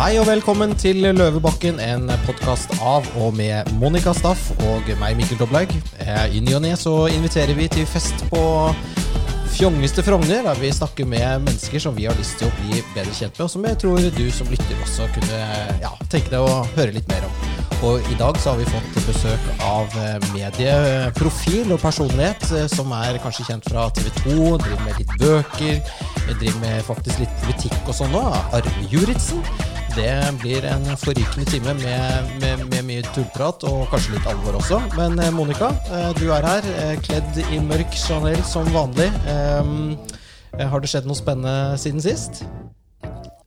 Hei og velkommen til Løvebakken, en podkast av og med Monica Staff og meg, Mikkel Doblaug. Eh, I ny og ne så inviterer vi til fest på Fjongeste Frogner, der vi snakker med mennesker som vi har lyst til å bli bedre kjent med, og som jeg tror du som lytter også kunne ja, tenke deg å høre litt mer om. Og i dag så har vi fått besøk av eh, medieprofil og personlighet eh, som er kanskje kjent fra TV 2, driver med litt bøker, driver med faktisk litt politikk og sånn òg. Arve Juritzen. Det blir en forrykende time med, med, med mye tullprat og kanskje litt alvor også. Men eh, Monica, eh, du er her, eh, kledd i mørk Chanel som vanlig. Har det skjedd noe spennende siden sist?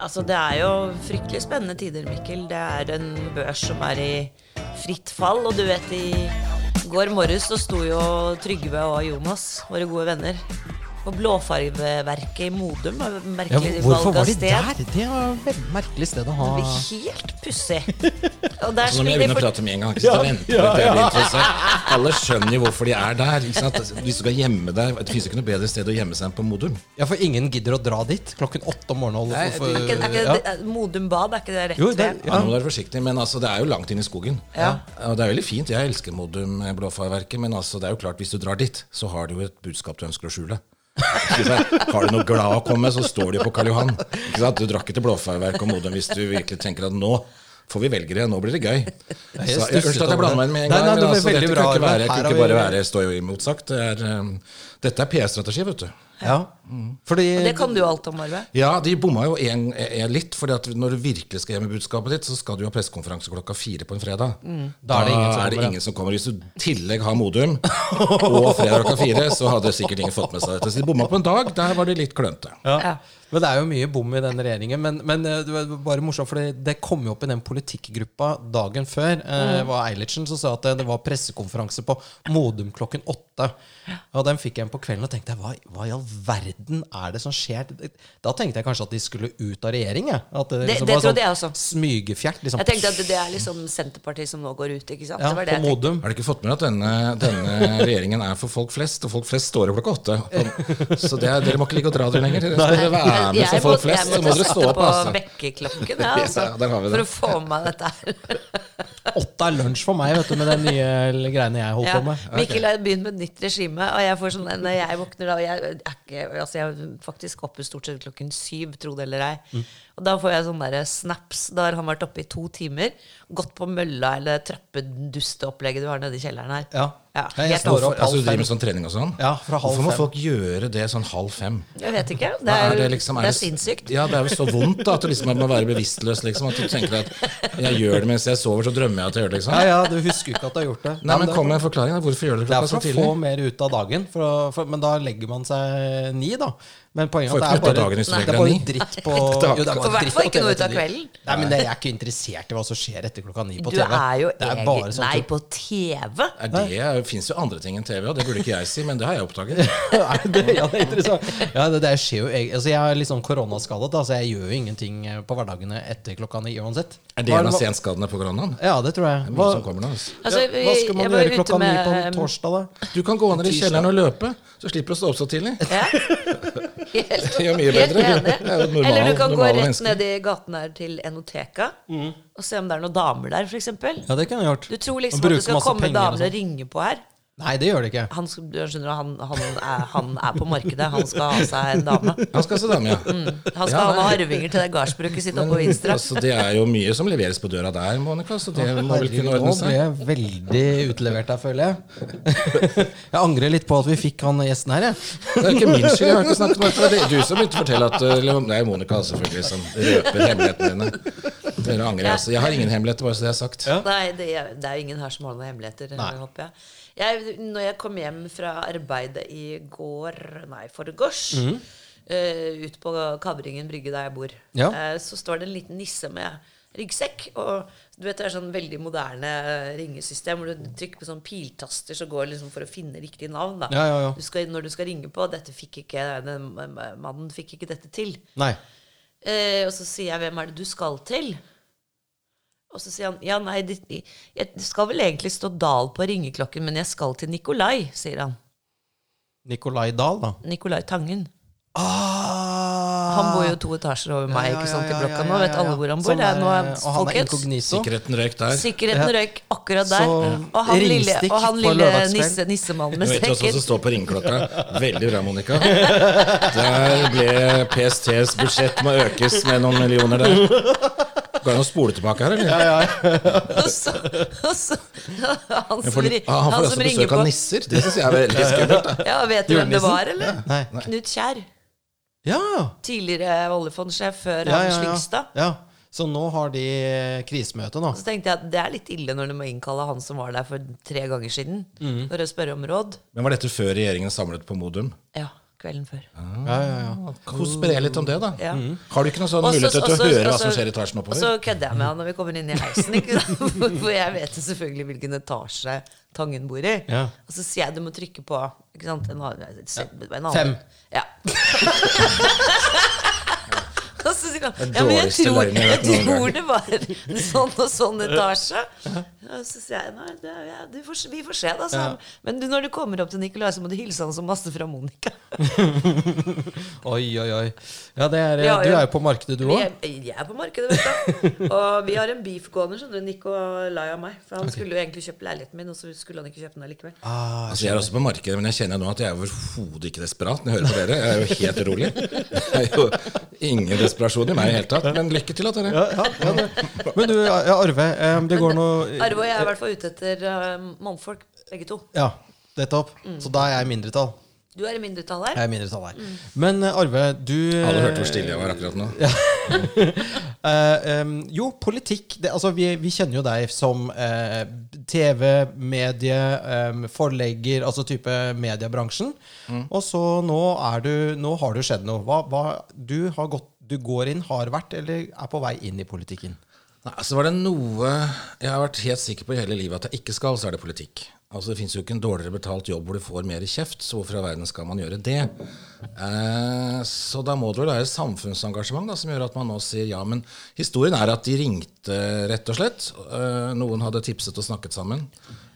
Altså, det er jo fryktelig spennende tider, Mikkel. Det er en børs som er i fritt fall. Og du vet, i går morges så sto jo Trygve og Jonas, våre gode venner, på blåfargeverket i Modum. og Ja, Merkelig hvorfor valg var av de sted. der? Det var et merkelig sted å ha Det blir helt pussig. Og der altså, når jeg de å prate med en gang. så venter jeg blir interessert. Alle skjønner jo hvorfor de er der. Ikke sant? Hvis du skal gjemme deg Det finnes ikke noe bedre sted å gjemme seg enn på Modum. Ja, for ingen gidder å dra dit klokken åtte om morgenen. og Nei, på for- er ikke, er ikke, ja. det- Modum bad, er ikke det rett Jo, det- ved? Ja. Nå må du være forsiktig, men altså, det er jo langt inn i skogen. Ja. Og det er veldig fint. Jeg elsker Modum eh, blåfarverket, men altså, det er jo klart, hvis du drar dit, så har du jo et budskap du ønsker å skjule. Har du noe glad å komme med, så står de på Karl Johan. Du drakk ikke til blåfarverk og Modum hvis du virkelig tenker at nå får vi velgere, nå blir det gøy. Så, stusset Unnskyld at jeg blander meg inn med en gang. nei, det men altså, dette kan ikke være, kan ikke bare være stå imotsagt. Det er, um, dette er PR-strategi, vet du. Ja. Fordi Og det kan du alt om, Arve. Ja, de bomma jo en, en litt. For når du virkelig skal hjem med budskapet ditt, så skal du ha pressekonferanse klokka fire på en fredag. Da er det ingen som er det kommer, ingen som kommer. Hvis du i tillegg har Modum og fredag klokka fire, så hadde sikkert ingen fått med seg dette. Så de bomma på en dag. Der var de litt klønete. Ja. Ja. Men det er jo mye bom i den regjeringen. Men, men eh, det var bare morsomt, for det, det kom jo opp i den politikkgruppa dagen før. Eh, var Eilertsen som sa at det, det var pressekonferanse på Modum klokken åtte. Og den fikk jeg på kvelden og tenkte hva, hva i all verden er det som skjer? Da tenkte jeg kanskje at de skulle ut av regjering. Ja. At det, Det- liksom det var trodde jeg også. Smygefjert. Liksom. Jeg tenkte at det er liksom Senterpartiet som nå går ut, ikke sant? ja, det var det på. Modum. Har du ikke fått med at denne, denne regjeringen er for folk flest? Og folk flest står opp klokka åtte. Så det, er- dere må ikke ligge og dra dere lenger. Dere skal være med Jeg som folk flest. Jeg Så må måtte dere stå opp. på Altså. vekkerklokken ja, altså, Ja, det. for å få med meg dette her. Åtte er lunsj for meg, vet du, med de nye greiene jeg holder Ja. på med. Mikkel har begynt med et nytt regime, og jeg får sånn når jeg våkner da og jeg, er altså jeg faktisk oppe stort sett klokken syv, tro det eller ei. Mm. Og da får jeg sånne der snaps. Da har han vært oppe i to timer, gått på mølla eller trappedusteopplegget du har nede i kjelleren her. Ja. Ja, jeg står opp. Altså, du driver med sånn trening og sånn? Ja, fra halv Hvorfor må fem. folk gjøre det sånn halv fem? Jeg vet ikke. Det er, er det liksom? det Er er sinnssykt. Ja, det er jo så vondt da, at du liksom må være bevisstløs. Liksom, at du tenker at jeg gjør det mens jeg sover, så drømmer jeg at jeg gjør det. liksom. Ja, ja, du husker ikke at du har gjort det. Nei, men det- Kom med en forklaring. da. Hvorfor gjør du det Det er for å få mer ut av dagen, for å, for, men da legger man seg ni, da. Men poenget er at det er bare, dagen det er bare dritt på jo, det er dritt ikke noe ut av kvelden. Nei, men Jeg er ikke interessert i hva som skjer etter klokka ni på TV. Du er jo det er bare sånn Nei, på TV? Er det, fins jo andre ting enn TV, og det burde ikke jeg si, men det har jeg oppdaget. Det, ja, det er interessant. Ja, det, det skjer jo altså, Jeg er litt sånn koronaskadet, da, så jeg gjør jo ingenting eh, på hverdagene etter klokka ni uansett. Er det en av senskadene på koronaen? Ja, det tror jeg. Hva, nå. Altså. Altså, jeg, hva skal man gjøre klokka ni på torsdag, da? Du kan gå ned i kjelleren og løpe, så slipper du å stå opp så tidlig. Ja. Helt, gjør mye helt bedre. enig. Normal- Eller du kan gå rett mennesker. ned i gaten her til Enoteka og se om det er noen damer der, f.eks. Ja, det kunne jeg gjort. Du tror liksom at det skal komme penger og damer sånn. og ringe på her. Nei, det gjør det ikke. Han, du skjønner, han, han, er, han er på markedet. Han skal ha seg en dame. Han skal dame, ja. Han skal Ja, ha arvinger til det gardsbruket sitt oppe på Vinstra. altså, det er jo mye som leveres på døra der, Monica, så det må vel kunne ordne ordne nå ble seg. jeg veldig utlevert her, føler jeg. Jeg angrer litt på at vi fikk han gjesten her, jeg. Det er ikke min skyld. Jeg har ikke snakket med deg. Det er du som begynte å fortelle at Det er Monica selvfølgelig som røper hemmelighetene dine. Dere angrer altså. Jeg har ingen hemmeligheter, bare så det er sagt. Ja. Nei, det er, det er ingen her som har noen hemmeligheter. Nei. håper jeg. jeg. Når jeg kom hjem fra arbeidet i går, nei, forgårs, eh, ut på Kavringen brygge der jeg bor, Ja. uh, så står det en liten nisse med ryggsekk. Og du vet det er sånn veldig moderne ringesystem hvor du trykker på sånn piltaster så går liksom for å finne riktig navn. Da. Ja, ja, ja. Du skal, når du skal ringe på Dette fikk ikke den mannen fikk ikke dette til. Nei. Eh, og så sier jeg 'Hvem er det du skal til?' Og så sier han 'Ja, nei, det, det skal vel egentlig stå Dal på ringeklokken, men jeg skal til Nikolai', sier han. Nikolai Dahl, da. Nikolai Tangen. Ah, Han bor jo to etasjer over meg ikke sant, i blokka nå. Vet alle hvor han bor. Sånn, er, nå er, og han er inkognito. Sikkerheten røyk der. Sikkerheten Ja. røyk akkurat der. Så, og han lille, og han lille nisse, nissemannen med vet Du vet hva som står på ringeklokka. Veldig bra, Monica. Der ble PSTs budsjett må økes med noen millioner der. Går det an å spole tilbake her, eller? Og så, og så han som, får- ri- ah, han får han også besøk av nisser. Det syns jeg er veldig skummelt. Ja, Vet du hvem det var, eller? Nei. nei. Knut Kjær. Ja. Tidligere oljefondsjef før Ja, Hans ja, ja. Lyngstad. ja. Så nå har de krisemøte nå. Så tenkte jeg at det er litt ille når du må innkalle han som var der for tre ganger siden, Mm. for å spørre om råd. Men var dette før regjeringen samlet på Modum? Ja, kvelden før. Ja, ja, ja. Spre litt om det, da. Ja. Har du ikke noen sånn mulighet til å høre høre hva som skjer i etasjen oppover? Og så kødder jeg med han når vi kommer inn i heisen, ikke sant? for jeg vet jo selvfølgelig hvilken etasje Tangen bor i. Ja. Og så sier jeg du må trykke på ikke sant? En, en, en annen. Fem. Ja. Og så sier han ja, men jeg tror, jeg tror det var en sånn og sånn etasje. Og så sier jeg nei, det, ja, du får, vi får se, da. Så. Men du, når du kommer opp til Nicolai, så må du hilse han så masse fra Monica. Oi, oi, oi. Ja, det er, Ja, Du er jo på markedet, du òg. Jeg, jeg er på markedet, vet du. Og vi har en beef gående, skjønner du, Nicolai og meg. For han skulle jo egentlig kjøpe leiligheten min, og så skulle han ikke kjøpe den allikevel. Altså, jeg er også på markedet, men jeg kjenner nå at jeg er overhodet ikke desperat når jeg hører på dere. Jeg er jo helt rolig. Jeg er jo ingen desperasjon i meg i det hele tatt. Men lykke til, da. Ja, ja, ja, det. Men du, ja, Arve. eh, Det går noe Arve og jeg er i hvert fall ute etter uh, mannfolk, begge to. Ja, nettopp. Så da er jeg i mindretall. Du er i mindretall her. Jeg er i mindretall her. Men eh, Arve, du Alle hørte hvor stille jeg var akkurat nå. uh, um, jo, politikk det, altså, vi, vi kjenner jo deg som uh, TV, medie, um, forlegger, altså type mediebransjen. Og så nå, er du, nå har det skjedd noe. Hva, hva, du, har gått, du går inn, har vært, eller er på vei inn i politikken? Nei, så var det noe jeg har vært helt sikker på i hele livet at jeg ikke skal, så er det politikk. Altså Det fins jo ikke en dårligere betalt jobb hvor du får mer kjeft, så hvorfor i verden skal man gjøre det? Eh, så da må det vel være samfunnsengasjement da, som gjør at man nå sier ja. Men historien er at de ringte, rett og slett. Eh, noen hadde tipset og snakket sammen.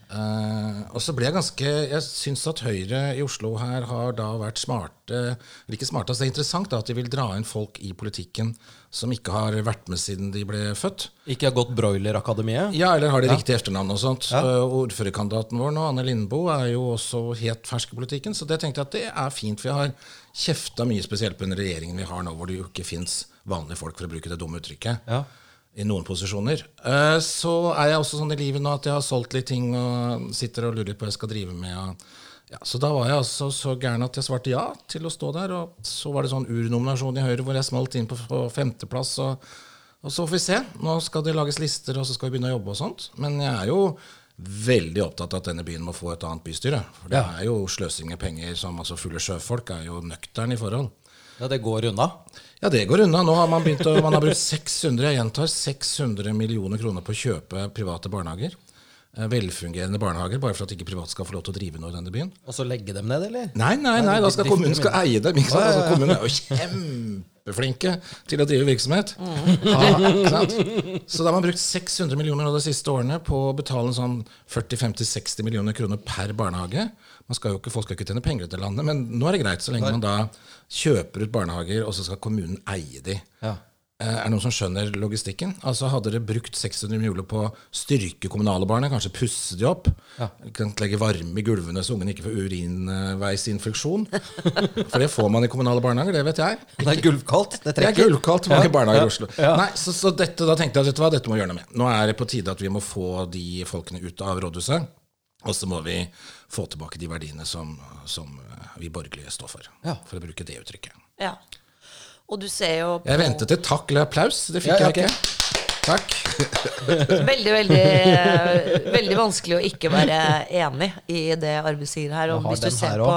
Eh, og så ble jeg ganske Jeg syns at Høyre i Oslo her har da vært smarte Eller ikke smarte, altså det er interessant da at de vil dra inn folk i politikken som ikke har vært med siden de ble født. Ikke har gått Broiler-akademiet? Ja, eller har de riktig etternavn og sånt. Uh, ordførerkandidaten vår nå, Anne Lindboe, er jo også helt fersk i politikken, så det tenkte jeg at det er fint. For jeg har kjefta mye spesielt på den regjeringen vi har nå, hvor det jo ikke fins vanlige folk, for å bruke det dumme uttrykket. Ja. I noen posisjoner. Uh, så er jeg også sånn i livet nå at jeg har solgt litt ting og sitter og lurer på hva jeg skal drive med. Ja, så da var jeg altså så gæren at jeg svarte ja til å stå der. Og så var det sånn urnominasjon i Høyre hvor jeg smalt inn på, på femteplass. Og, og så får vi se. Nå skal det lages lister, og så skal vi begynne å jobbe og sånt. Men jeg er jo veldig opptatt av at denne byen må få et annet bystyre. For det er jo sløsing med penger som altså fulle sjøfolk er jo nøktern i forhold. Ja, det går unna. Ja, det går unna. Nå har man begynt å, man har brukt 600 jeg gjentar, 600 millioner kroner på å kjøpe private barnehager. Eh, Velfungerende barnehager, bare for at ikke private skal få lov til å drive noe i denne byen. Og så legge dem ned, eller? Nei, nei, nei, da skal kommunen skal eie dem. Ikke sant? Ja, ja, ja. Altså, kommunen er jo kjempeflinke til å drive virksomhet. Ja, ikke sant? Så da har man brukt 600 millioner de siste årene på å betale sånn 40-50-60 millioner kroner per barnehage. Man skal jo ikke, folk skal ikke tjene penger i landet, men nå er det greit så lenge man da kjøper ut barnehager, og så skal kommunen eie de. Ja. Eh, Er det noen som skjønner logistikken? Altså Hadde dere brukt 600 millioner på å styrke kommunale barn, kanskje pusse de opp, kan legge varme i gulvene så ungene ikke får urinveisinfeksjon For det får man i kommunale barnehager, det vet jeg. Det er gulvkaldt. Det Det er gulvkaldt mange Ja, barnehager ja, i Oslo. ja. Nei, så, så dette, da tenkte jeg at dette må vi gjøre noe med. Nå er det på tide at vi må få de folkene ut av rådhuset. Og så må vi få tilbake de verdiene som, som vi borgerlige står for. Ja. For å bruke det uttrykket. Ja. Og du ser jo på Jeg ventet et takk eller applaus. Det fikk Ja, ja, jeg ikke. Takk. veldig, veldig, eh, veldig vanskelig å ikke være enig i det Arve sier her. Og hvis du ser på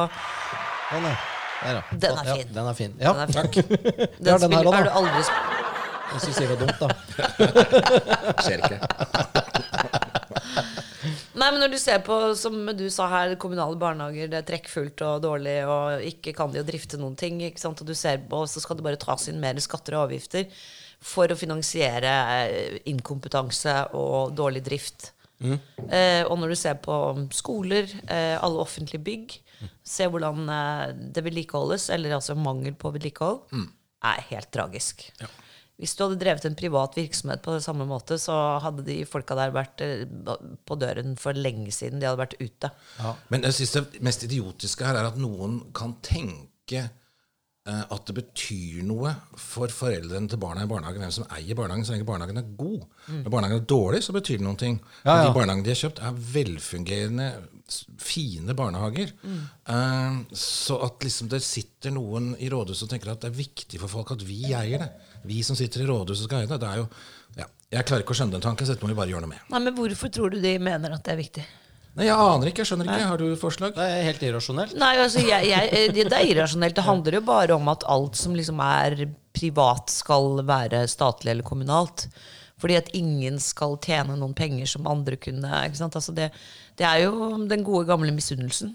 den er. Der, ja. Den er Ja, fin. den er fin. Ja, Den er takk. Den, Ja, den her spiller- da. du aldri sp- Hvis du sier det dumt, da. Skjer ikke. Nei, men når du ser på, som du sa her, kommunale barnehager, det er trekkfullt og dårlig, og ikke kan de å drifte noen ting, ikke sant? og du ser på, så skal det bare tas inn mer skatter og avgifter for å finansiere eh, inkompetanse og dårlig drift. Eh, og når du ser på skoler, eh, alle offentlige bygg, se hvordan eh, det vedlikeholdes, eller altså mangel på vedlikehold. er helt tragisk. Hvis du hadde drevet en privat virksomhet på det samme måte, så hadde de folka der vært eh, på døren for lenge siden. De hadde vært ute. Men jeg synes det mest idiotiske her er at noen kan tenke eh, at det betyr noe for foreldrene til barna i barnehagen hvem som eier barnehagen, så lenge barnehagen er god. Når barnehagen er dårlig, så betyr det noen ting. Ja, ja. De barnehagene de har kjøpt, er velfungerende, fine barnehager. Eh, så at liksom det sitter noen i rådhuset og tenker at det er viktig for folk at vi eier det. Vi som sitter i rådhuset skal gjøre det. Det er jo ja, Jeg klarer ikke å skjønne den tanken, så dette må vi bare gjøre noe med. Nei, Men hvorfor tror du de mener at det er viktig? Nei, Jeg aner ikke, jeg skjønner ikke. Har du forslag? Det er helt irrasjonelt. Nei, altså, jeg, jeg, eh, det det er irrasjonelt. Det handler jo bare om at alt som liksom er privat, skal være statlig eller kommunalt. Fordi at ingen skal tjene noen penger som andre kunne. Ikke sant? Altså det, det er jo den gode, gamle misunnelsen.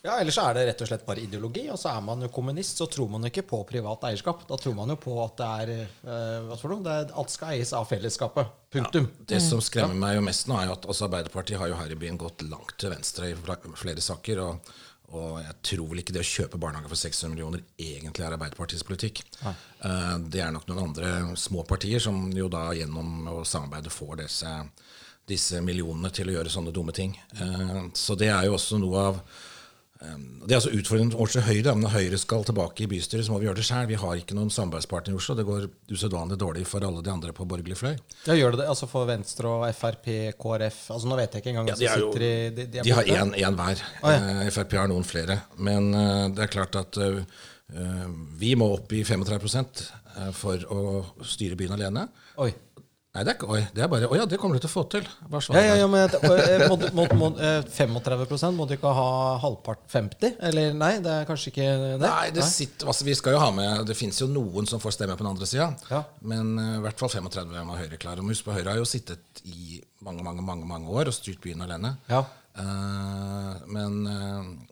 Ja, Ellers er det rett og slett bare ideologi. Og så er man jo kommunist, så tror man jo ikke på privat eierskap. Da tror man jo på at det er, eh, hva for noe? Det er alt skal eies av fellesskapet. Punktum. Det som skremmer meg jo mest nå, er jo at altså Arbeiderpartiet har jo her i byen gått langt til venstre i flere saker. Og, og jeg tror vel ikke det å kjøpe barnehage for 600 millioner egentlig er Arbeiderpartiets politikk. Eh, det er nok noen andre små partier som jo da gjennom å samarbeide får disse, disse millionene til å gjøre sånne dumme ting. Eh, så det er jo også noe av Det er altså utfordrende vårt til Høyre. Men Når Høyre skal tilbake i bystyret, så må vi gjøre det sjøl. Vi har ikke noen samarbeidspartner i Oslo. Det går usedvanlig dårlig for alle de andre på borgerlig fløy. Ja, Gjør det det? Altså for Venstre og Frp, KrF altså Nå vet jeg ikke engang hvem Ja, de som er sitter i De, de De har én hver. Eh, Frp har noen flere. Men eh, det er klart at uh, vi må opp i 35 eh, for å styre byen alene. Oi. Nei, det er ikke oi. Det er bare Å ja, det kommer du til å få til. Vær så Ja, ja, snill. ja, men et- eh, må, du- må, må, eh, 35 må du ikke ha halvpart 50? Eller nei, det er kanskje ikke det? Nei, det sitter, altså vi skal jo ha med Det fins jo noen som får stemme på den andre sida, Ja. men eh, i hvert fall 35 er Høyre klar. Og husk på, Høyre har jo sittet i mange mange, mange, mange år og styrt byen alene. Ja. Eh, men eh,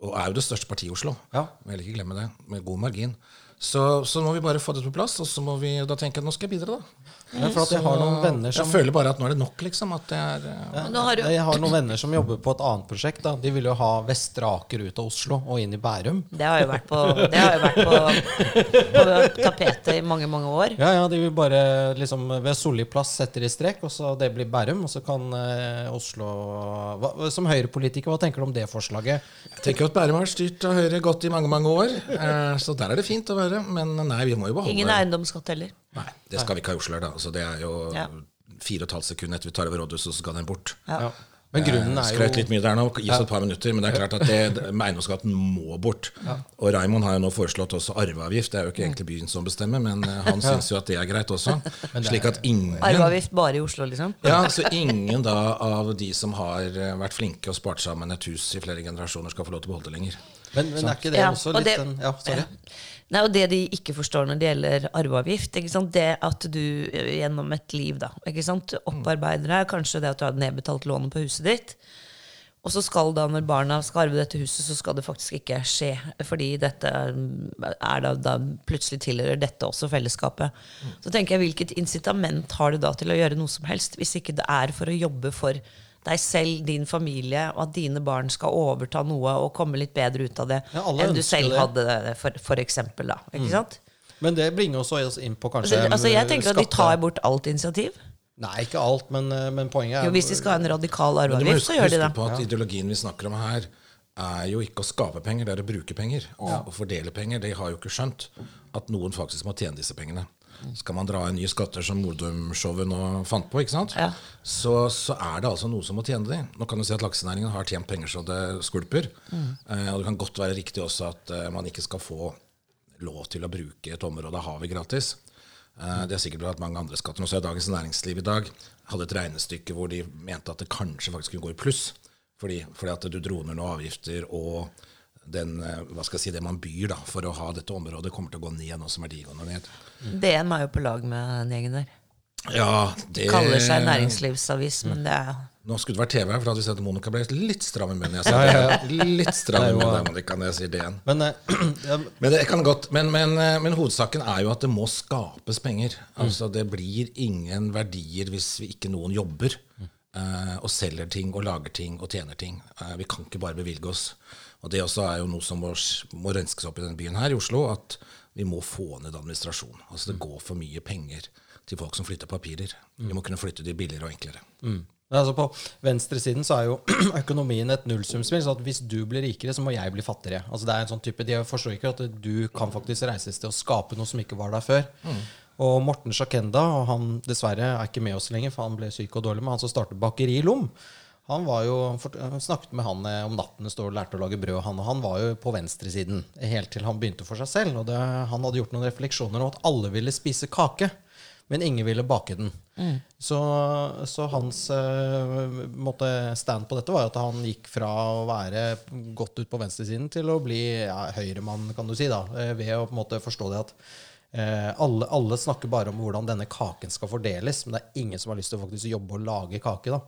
Og er jo det største partiet i Oslo. Ja. Vil ikke glemme det. Med god margin. Så, så må vi bare få det på plass, og så må vi da tenke at nå skal jeg bidra, da. Ja, for at jeg har noen venner som Jeg føler bare at nå er det nok, liksom. At det er ja. Har du, Jeg har noen venner som jobber på et annet prosjekt. Da. De vil jo ha Vestre Aker ut av Oslo og inn i Bærum. det har jo vært på, det har jo vært på, på tapetet i mange, mange år. Ja, ja, De vil bare liksom ved Solli plass setter de strek, og så det blir Bærum. Og så kan eh, Oslo hva, Som Høyre-politiker, hva tenker du om det forslaget? Jeg tenker at Bærum har styrt av Høyre godt i mange mange år, eh, så der er det fint å være. Men nei, vi må jo beholde Ingen eiendomsskatt heller. Nei, det skal vi ikke ha i Oslo. Da. Altså, det er jo Ja. fire og et halvt sekund etter vi tar over rådhuset, så skal den bort. Ja. Men grunnen er jo... Skrøt litt mye der nå, gi oss et par minutter, men det er klart at det, eiendomsskatten må bort. Og Raymond har jo nå foreslått også arveavgift. Det er jo ikke egentlig byen som bestemmer, men eh, han syns jo at det er greit også. Slik at ingen Arveavgift bare i Oslo, liksom. ja, så ingen da av de som har eh, vært flinke og spart sammen et hus i flere generasjoner, skal få lov til å beholde det lenger. Men, men er ikke det Ja, også litt det- en Ja, sorry. Nei, og Det de ikke forstår når det gjelder arveavgift, det at du eh, gjennom et liv da, opparbeider deg kanskje det at du har nedbetalt lånet på huset ditt, og så skal da når barna skal arve dette huset, så skal det faktisk ikke skje. Fordi dette er da, da plutselig tilhører dette også fellesskapet. Så tenker jeg, hvilket incitament har du da til å gjøre noe som helst, hvis ikke det er for å jobbe for deg selv, din familie, og at dine barn skal overta noe og komme litt bedre ut av det Ja, enn du selv det. hadde det, for, for eksempel. Da, ikke sant? Men det bringer oss også inn på kanskje Altså, altså, jeg tenker at de tar bort alt initiativ. Nei, ikke alt, men, eh, men poenget er Jo, hvis de skal ha en radikal arveavgift, så gjør de det. på at ideologien vi snakker om her, er jo ikke å skape penger, det er å bruke penger. Og å fordele penger. De har jo ikke skjønt at noen faktisk må tjene disse pengene. Skal man dra inn nye skatter som Modum-showet nå fant på, ikke sant? Ja. Så, så er det altså noe som må tjene dem. Nå kan du si at laksenæringen har tjent penger så det skvulper. Eh, og det kan godt være riktig også at eh, man ikke skal få lov til å bruke et område av havet gratis. Eh, Det er sikkert bra at mange andre skatter. Nå så jeg Dagens Næringsliv i dag hadde et regnestykke hvor de mente at det kanskje faktisk kunne gå i pluss. Fordi, fordi at du droner noen avgifter, og den, eh, hva skal jeg si, det man byr da, for å ha dette området, kommer til å gå ned nå som verdien går ned. DN er jo på lag med den gjengen der. Ja, det Kaller seg næringslivsavis, men det er Nå skulle det vært TV her, for da hadde vi sett at Monica ble litt stram i munnen. Jeg sier det. Litt stram i munnen, Monica, når jeg sier det igjen. Men ja, Men det kan godt, men, men, eh, men hovedsaken er jo at det må skapes penger. Altså Det blir ingen verdier hvis vi ikke noen jobber uh, og selger ting og lager ting og tjener ting. Uh, vi kan ikke bare bevilge oss. Og Det også er jo noe som må, må renskes opp i denne byen her, i Oslo. At vi må få ned administrasjon. Altså Det går for mye penger til folk som flytter papirer. Vi må kunne flytte de billigere og enklere. Mm. Altså på venstresiden så er jo økonomien et nullsumspill. Så at hvis du blir rikere, så må jeg bli fattigere. Altså det er en sånn type, De forstår ikke at du kan faktisk reises til å skape noe som ikke var der før. Og Morten Sjakenda, og han dessverre er ikke med oss lenger, for han ble syk og dårlig, men han som startet bakeri i Lom, han var jo, snakket med han eh, om natten og lærte å lage brød. Han, han var jo på venstresiden helt til han begynte for seg selv. Og det, han hadde gjort noen refleksjoner om at alle ville spise kake, men ingen ville bake den. Så, så hans eh, måte stand på dette var at han gikk fra å være godt ut på venstresiden til å bli ja, høyremann, kan du si, da, eh, ved å på en måte forstå det at eh, alle, alle snakker bare om hvordan denne kaken skal fordeles, men det er ingen som har lyst til å faktisk jobbe og lage kake. da.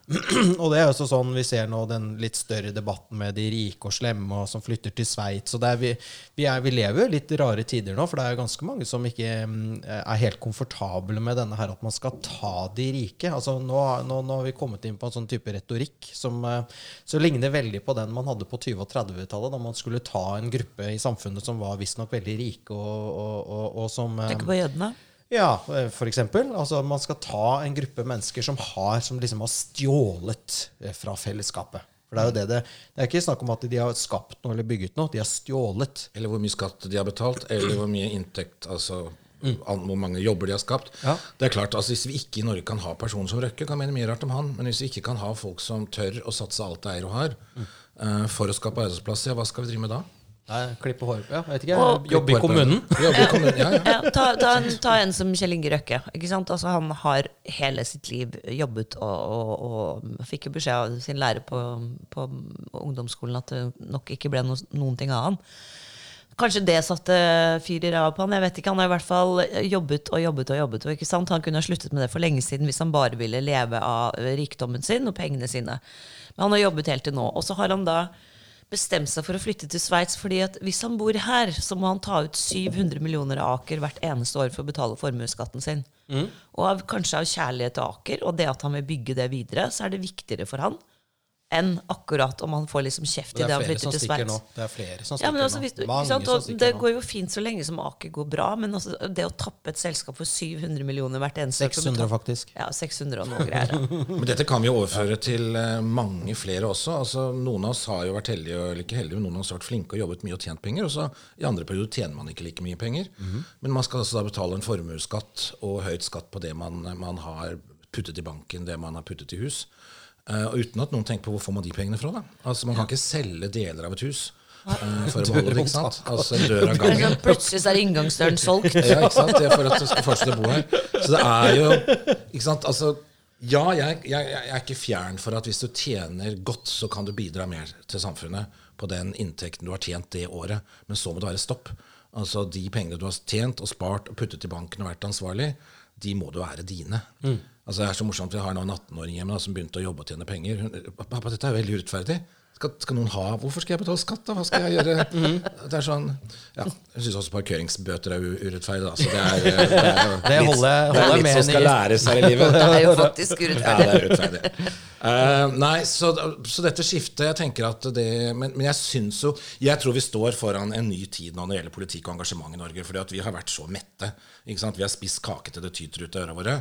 og det er også sånn vi ser nå den litt større debatten med de rike og slemme og som flytter til Sveits. vi, vi, er, vi lever jo litt rare tider nå, for det er jo ganske mange som ikke mm, er helt komfortable med denne her at man skal ta de rike. Altså Nå, nå, nå har vi kommet inn på en sånn type retorikk som eh, så ligner veldig på den man hadde på 20- og 30-tallet, da man skulle ta en gruppe i samfunnet som var visstnok veldig rike, og, og, og, og som Tenker på jødene. ja, f.eks. for eksempel. Altså, man skal ta en gruppe mennesker som har, som liksom har stjålet eh, fra fellesskapet. For det er jo det det Det er ikke snakk om at de har skapt noe eller bygget noe. De har stjålet. Eller hvor mye skatt de har betalt, eller hvor mye inntekt altså Mm. hvor mange jobber de har skapt. Ja. Det er klart, altså Hvis vi ikke i Norge kan ha personer som Røkke, kan mene mye rart om han, men hvis vi ikke kan ha folk som tør å satse alt de eier og har, eh, for å skape arbeidsplasser, ja, hva skal vi drive med da? Nei, klippe hår Ja, vet ikke. Og- Jobbe i kommunen. Jobbe i kommunen, ja, ja. Ja, ta, ta, en, ta en som Kjell Inge Røkke. Ikke sant? Altså, han har hele sitt liv jobbet og, og, og fikk jo beskjed av sin lærer på, på ungdomsskolen at det nok ikke ble no, noen ting av han. Kanskje det satte fyr i ræva på han. jeg vet ikke, Han har i hvert fall jobbet og jobbet og jobbet. og ikke sant? Han kunne ha sluttet med det for lenge siden hvis han bare ville leve av rikdommen sin og pengene sine. Men han har jobbet helt til nå. Og så har han da bestemt seg for å flytte til Sveits. fordi at hvis han bor her, så må han ta ut 700 millioner av Aker hvert eneste år for å betale formuesskatten sin. Og av, kanskje av kjærlighet til Aker og det at han vil bygge det videre, så er det viktigere for han enn akkurat om han får liksom kjeft Det det er han flytter til stikker. Sveits. Det er flere som Ja, men stikker altså, hvis, du- nå. Mange sant? som stikker det nå. går jo fint så lenge som Aker går bra, men altså, det å tappe et selskap for 700 millioner hvert eneste år for å 600 faktisk. Ja, 600 og noe greier. Men dette kan vi jo overføre til eh, mange flere også. Altså, noen av oss har jo vært heldige, eller ikke heldige, men noen av oss har vært flinke og jobbet mye og tjent penger. Og så i andre perioder tjener man ikke like mye penger. Men man skal altså da betale en formuesskatt og høyt skatt på det man, man har puttet i banken, det man har puttet i hus. Eh, og uten at noen tenker på hvor får man de pengene fra. da. Altså Man kan ikke selge deler av et hus Uh, for å beholde det. ikke sant? Altså dør av gangen. plutselig så er inngangsdøren solgt. Ja, ikke sant? Det er for at du skal fortsette å bo her. Så det er jo ikke sant? Altså, ja, jeg, jeg, jeg er ikke fjern for at hvis du tjener godt, så kan du bidra mer til samfunnet på den inntekten du har tjent det året. Men så må det være stopp. Altså De pengene du har tjent og spart og puttet i banken og vært ansvarlig, de må du være dine. Altså Det er så morsomt. Vi har nå en 18-åring hjemme da, som begynte å jobbe og tjene penger. Hun, Pappa, dette er veldig urettferdig. Skal, skal noen ha Hvorfor skal jeg betale skatt, da? Hva skal jeg gjøre? Det er sånn Ja, Jeg syns også parkeringsbøter er urettferdig, da. Så det er, eh, det er, litt, Det litt- holder- det er litt som skal læres her i livet. Det er jo faktisk Ja, urettferdig. det er urettferdig. Uh, nei, så, så dette skiftet Jeg tenker at det Men, men jeg syns jo Jeg tror vi står foran en ny tid nå når det gjelder politikk og engasjement i Norge. Fordi at vi har vært så mette. Vi har spist kake til det tyter ut av ørene våre.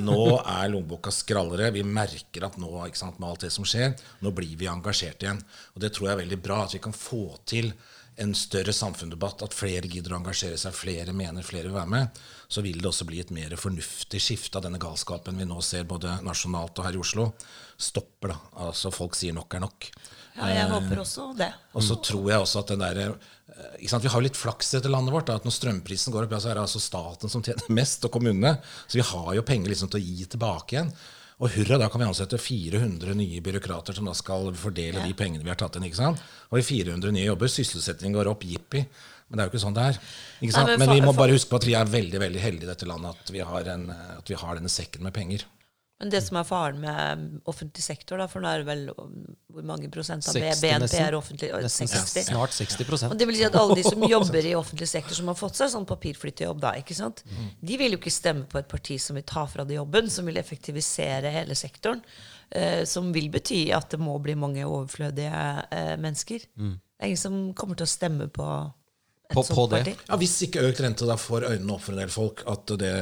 Nå er lommeboka skrallere. Vi merker at nå, sant, med alt det som skjer, nå blir vi engasjert igjen. Og det tror jeg er veldig bra. At vi kan få til en større samfunnsdebatt, at flere gidder å engasjere seg, flere mener, flere vil være med, så vil det også bli et mer fornuftig skifte av denne galskapen vi nå ser både nasjonalt og her i Oslo. Stopper, da. Altså folk sier nok er nok. Ja, jeg håper også det. Og så tror jeg også at den der, eh, ikke sant, Vi har jo litt flaks i dette landet vårt. Da, at Når strømprisen går opp, ja, så er det altså staten som tjener mest, og kommunene. Så vi har jo penger liksom til å gi tilbake igjen. Og hurra, da kan vi ansette 400 nye byråkrater som da skal fordele de pengene vi har tatt inn. ikke sant? Og i 400 nye jobber, sysselsettingen går opp, jippi. Men det er jo ikke sånn det er. ikke sant? men Men vi må bare huske på at vi er veldig veldig heldige i dette landet at vi har, en, at vi har denne sekken med penger. Men det som er faren med offentlig sektor, da, for nå er det vel um, hvor mange prosent av 60 BNP nesten. er offentlig? Nesten 60. snart 60 Og det vil si at alle de som jobber i offentlig sektor, som har fått seg sånn papirflyttejobb, da, ikke sant? de vil jo ikke stemme på et parti som vil ta fra de jobben, som vil effektivisere hele sektoren. eh, som vil bety at det må bli mange overflødige eh, mennesker. Det er ingen som kommer til å stemme på På- sånt på parti. Ja, Hvis ikke økt rente da får øynene opp for en del folk at det,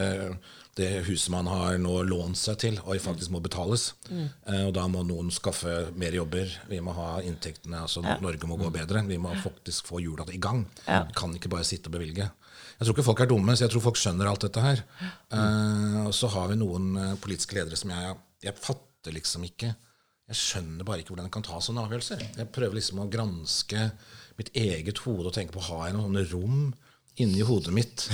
det huset man har nå lånt seg til, og faktisk må betales. Eh, og da må noen skaffe mer jobber. Vi må ha inntektene. altså Norge må gå bedre. Vi må faktisk få hjula i gang. Ja. Vi kan ikke bare sitte og bevilge. Jeg tror ikke folk er dumme, så jeg tror folk skjønner alt dette her. Eh, og så har vi noen eh, politiske ledere som jeg Jeg fatter liksom ikke Jeg skjønner bare ikke hvordan jeg kan ta sånne avgjørelser. Jeg prøver liksom å granske mitt eget hode og tenke på har jeg noen sånne rom inni hodet mitt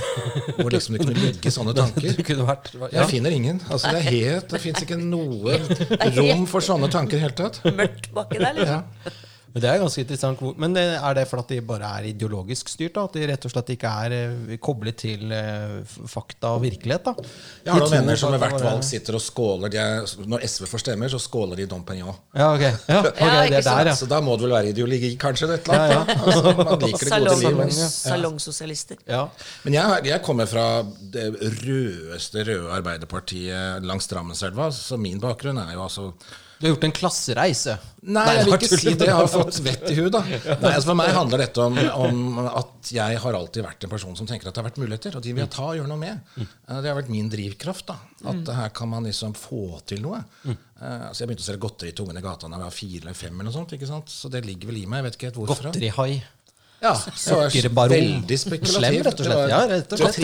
hvor liksom det kunne ligge sånne tanker. Kunne vært ja. Jeg finner ingen. Altså Det er helt, det fins ikke noe rom for sånne tanker i det hele tatt. Mørkt baki der, liksom. Ja. Men det er ganske interessant. Men er det fordi de bare er ideologisk styrt? da? At de rett og slett ikke er eh, koblet til eh, fakta og virkelighet? da? Jeg har noen venner som ved hvert valg sitter og skåler. De er, når SV får stemmer, så skåler de Dom Pignon. Ja, okay. Ja, okay. Ja, det er der, ja. Så da må det vel være ideologi, kanskje? et eller annet. Ja, Altså, man liker det gode livet. salongsosialister. ja. Men jeg, jeg kommer fra det rødeste røde Arbeiderpartiet langs Drammenselva, så min bakgrunn er jo altså Du har gjort en klassereise. Nei, jeg vil ikke si det. Jeg har fått vett i huet, da. Nei, altså For meg handler dette om, om at jeg har alltid vært en person som tenker at det har vært muligheter, og de vil jeg ta og gjøre noe med. Eh, Det har vært min drivkraft. da At her kan man liksom få til noe. Eh, altså Jeg begynte å selge godteri til ungene i gata da jeg var fire eller fem, eller noe sånt, ikke sant? så det ligger vel i meg. Jeg vet ikke helt hvorfor. Godterihai. Ja, så er det veldig spekulativt. Slem, rett og slett. Ja, rett og slett.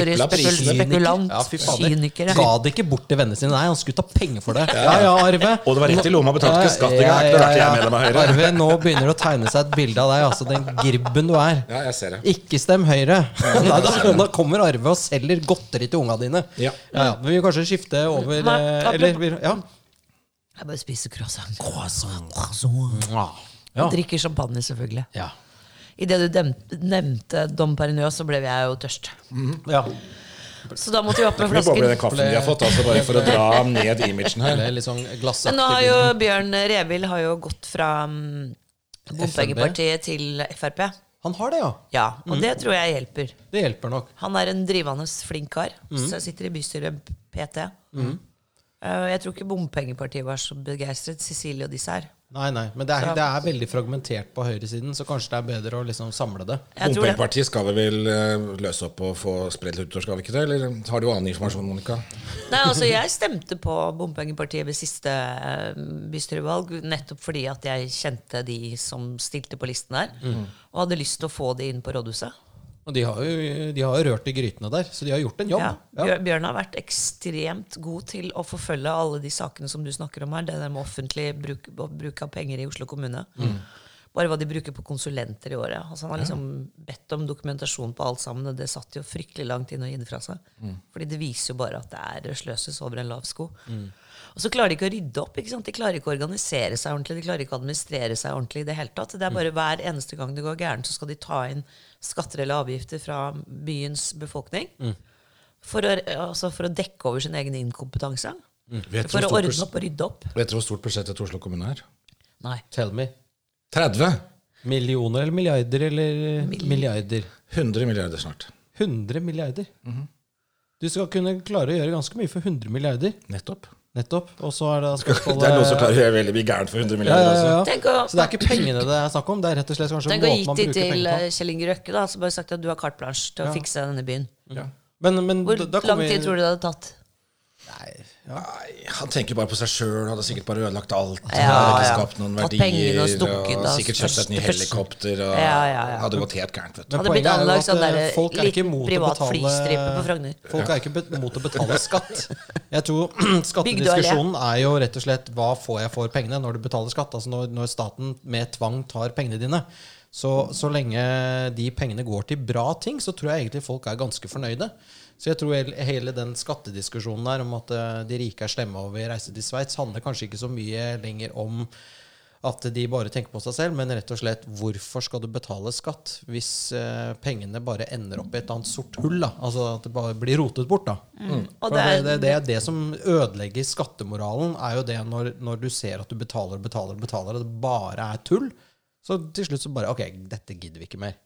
Spekulant. Ja, fy. Kynikere. Ga det ikke bort til vennene sine. Nei, han skulle ta penger for det. Ja, ja, Arve. Og det var rett i lomma, betalte ikke skatt engang. Medlem av Høyre. Arve, nå begynner det å tegne seg et bilde av deg. Altså den gribben du er. Ja, jeg ser det. Ikke stem Høyre. Da, da, da kommer Arve og selger godteri til unga dine. Ja. Ja, ja. Men vi vil kanskje skifte over Nei, eh, Eller Ja. Jeg bare spiser croissant. croissant, croissant. Ja. Og drikker champagne, selvfølgelig. ja. Idet du nevnte Dom Perignon, så ble jeg jo tørst. ja. Så da måtte vi opp med flasken. bare den kaffen vi har fått, altså bare for å dra ned imagen her. Eller sånn. Men nå har jo. Bjørn Revild har jo gått fra mm, bompengepartiet til Frp. Han har det, ja. Ja, og det tror jeg hjelper. Det hjelper nok. Han er en drivende flink kar. Så jeg sitter i bystyret PT. Eh, Jeg tror ikke bompengepartiet var så begeistret. Cecilie og disse her. Nei, nei, men det er, det er veldig fragmentert på høyresiden, så kanskje det er bedre å liksom samle det. Jeg tror det. Bompengepartiet skal vi vel eh, løse opp og få spredt utover, skal vi ikke det? Eller har du annen informasjon, Monica? Nei, altså Jeg stemte på bompengepartiet ved siste eh, bystyrevalg nettopp fordi at jeg kjente de som stilte på listen der, og hadde lyst til å få de inn på rådhuset. Og de har jo de har jo rørt i grytene der, så de har gjort en jobb. Ja. Bjørn har vært ekstremt god til å forfølge alle de sakene som du snakker om her. Det der med offentlig bruk, bruk av penger i Oslo kommune. Bare hva de bruker på konsulenter i året. Altså Han har liksom bedt om dokumentasjon på alt sammen, og det satt jo fryktelig langt inn å gi det fra seg. Fordi det viser jo bare at det er sløses over en lav sko. Og så klarer de ikke å rydde opp. ikke sant? De klarer ikke å organisere seg ordentlig. De klarer ikke å administrere seg ordentlig i det hele tatt. Det er bare hver eneste gang det går gærent, så skal de ta inn skatter eller avgifter fra byens befolkning. For å, altså for å dekke over sin egen inkompetanse. Vet For å ordne opp og rydde opp. vet du hvor stort budsjettet til Oslo kommune er? Nei. Tell me. 30? Millioner eller milliarder eller milliarder? 100 milliarder snart. 100 milliarder. Du skal kunne klare å gjøre ganske mye for 100 milliarder. Nettopp. Nettopp. Og så er det spørsmålet Det er noen som klarer å gjøre veldig mye gærent for 100 ja, milliarder. ja, ja. altså. Å, Så det er ikke pengene det er snakk om, det er rett og slett kanskje tenk å måten man gitt de til eh, Kjell Inge Røkke, da, som bare sagt at du har carte blanche til å fikse denne byen. Ja. Men, men Hvor da, da lang tid vi- tror du det hadde tatt? Nei, ja. Nei, han tenker bare på seg sjøl, hadde sikkert bare ødelagt alt. Ja, hadde ikke skapt noen Tatt verdier. og stukket og sikkert kjøpt et nytt helikopter. Og Ja, ja, ja. Hadde gått helt gærent, vet du. Men Hadde blitt er anlagt at, sånn eh, der folk er å privat betale- flystripe på Frogner. Folk er ikke mot å betale skatt. Jeg tror Skattediskusjonen er jo rett og slett hva får jeg for pengene når du betaler skatt. Altså når, når staten med tvang tar pengene dine. Så, så lenge de pengene går til bra ting, så tror jeg egentlig folk er ganske fornøyde. Så jeg tror hele- den skattediskusjonen der om at eh, de rike er slemme og vil reise til Sveits, handler kanskje ikke så mye lenger om at de bare tenker på seg selv, men rett og slett hvorfor skal du betale skatt hvis eh, pengene bare ender opp i et annet sort hull? da? Altså at det bare blir rotet bort. da. Og For det det, er, det, det, er det som ødelegger skattemoralen, er jo det når, når du ser at du betaler og betaler, og betaler, og det bare er tull. Så til slutt så bare Ok, dette gidder vi ikke mer.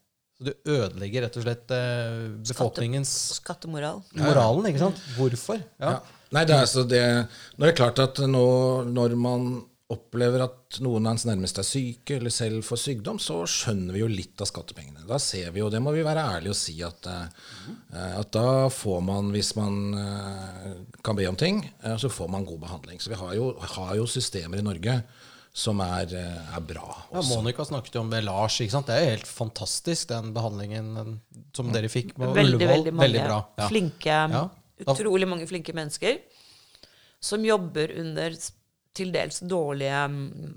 Så du ødelegger rett og slett eh, befolkningens skattemoral. moralen, ikke sant? Hvorfor? Ja. Ja. Nei, det er, så det, nå er det klart at nå, når man opplever at noen av ens nærmeste er syke eller selv får sykdom, så skjønner vi jo litt av skattepengene. Da ser vi jo, det må vi være ærlige og si, at, eh, at da får man, hvis man eh, kan be om ting, eh, så får man god behandling. Så vi har jo, har jo systemer i Norge som er, eh, er bra. Ja, Monica snakket jo om det, Lars. ikke sant? Det er jo helt fantastisk, den behandlingen den, som dere fikk på Veldig, Ullevål. veldig mange bra. Ja. flinke, Ja. utrolig mange flinke mennesker som jobber under til dels dårlige mm,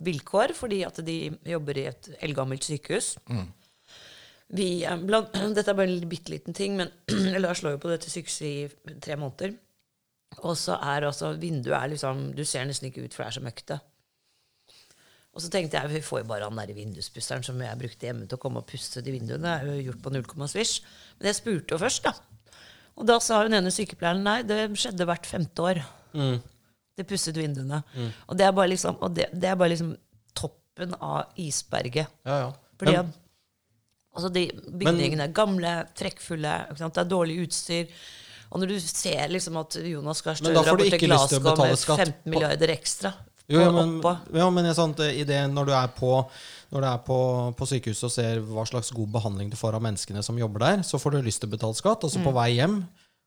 vilkår, fordi at de jobber i et eldgammelt sykehus. Vi, eh, blant, dette er bare en bitte liten ting, men Lars lå jo på dette sykehuset i tre måneder. Og så er også vinduet er liksom Du ser nesten ikke ut, for det er så møkkete. Og så tenkte jeg vi får jo bare han der vinduspusteren som jeg brukte hjemme til å komme og pusse de vinduene. Det er jo gjort på null komma svisj. Men jeg spurte jo først, da. Og da sa hun ene sykepleieren nei, det skjedde hvert femte år. Det pusset vinduene. Og det er liksom, og det, det er bare liksom toppen av isberget. Ja, ja. Fordi Men- altså de bygningene er gamle, trekkfulle, det er dårlig utstyr. Og når du ser liksom at Jonas Gahr Støre har å Glasgow med 15 på- milliarder ekstra Jo, ja, men, ja, men sant, i det, når du er, på, når du er på, på sykehuset og ser hva slags god behandling du får av menneskene som jobber der, så får du lyst til å betale skatt. Og så Mm. på vei hjem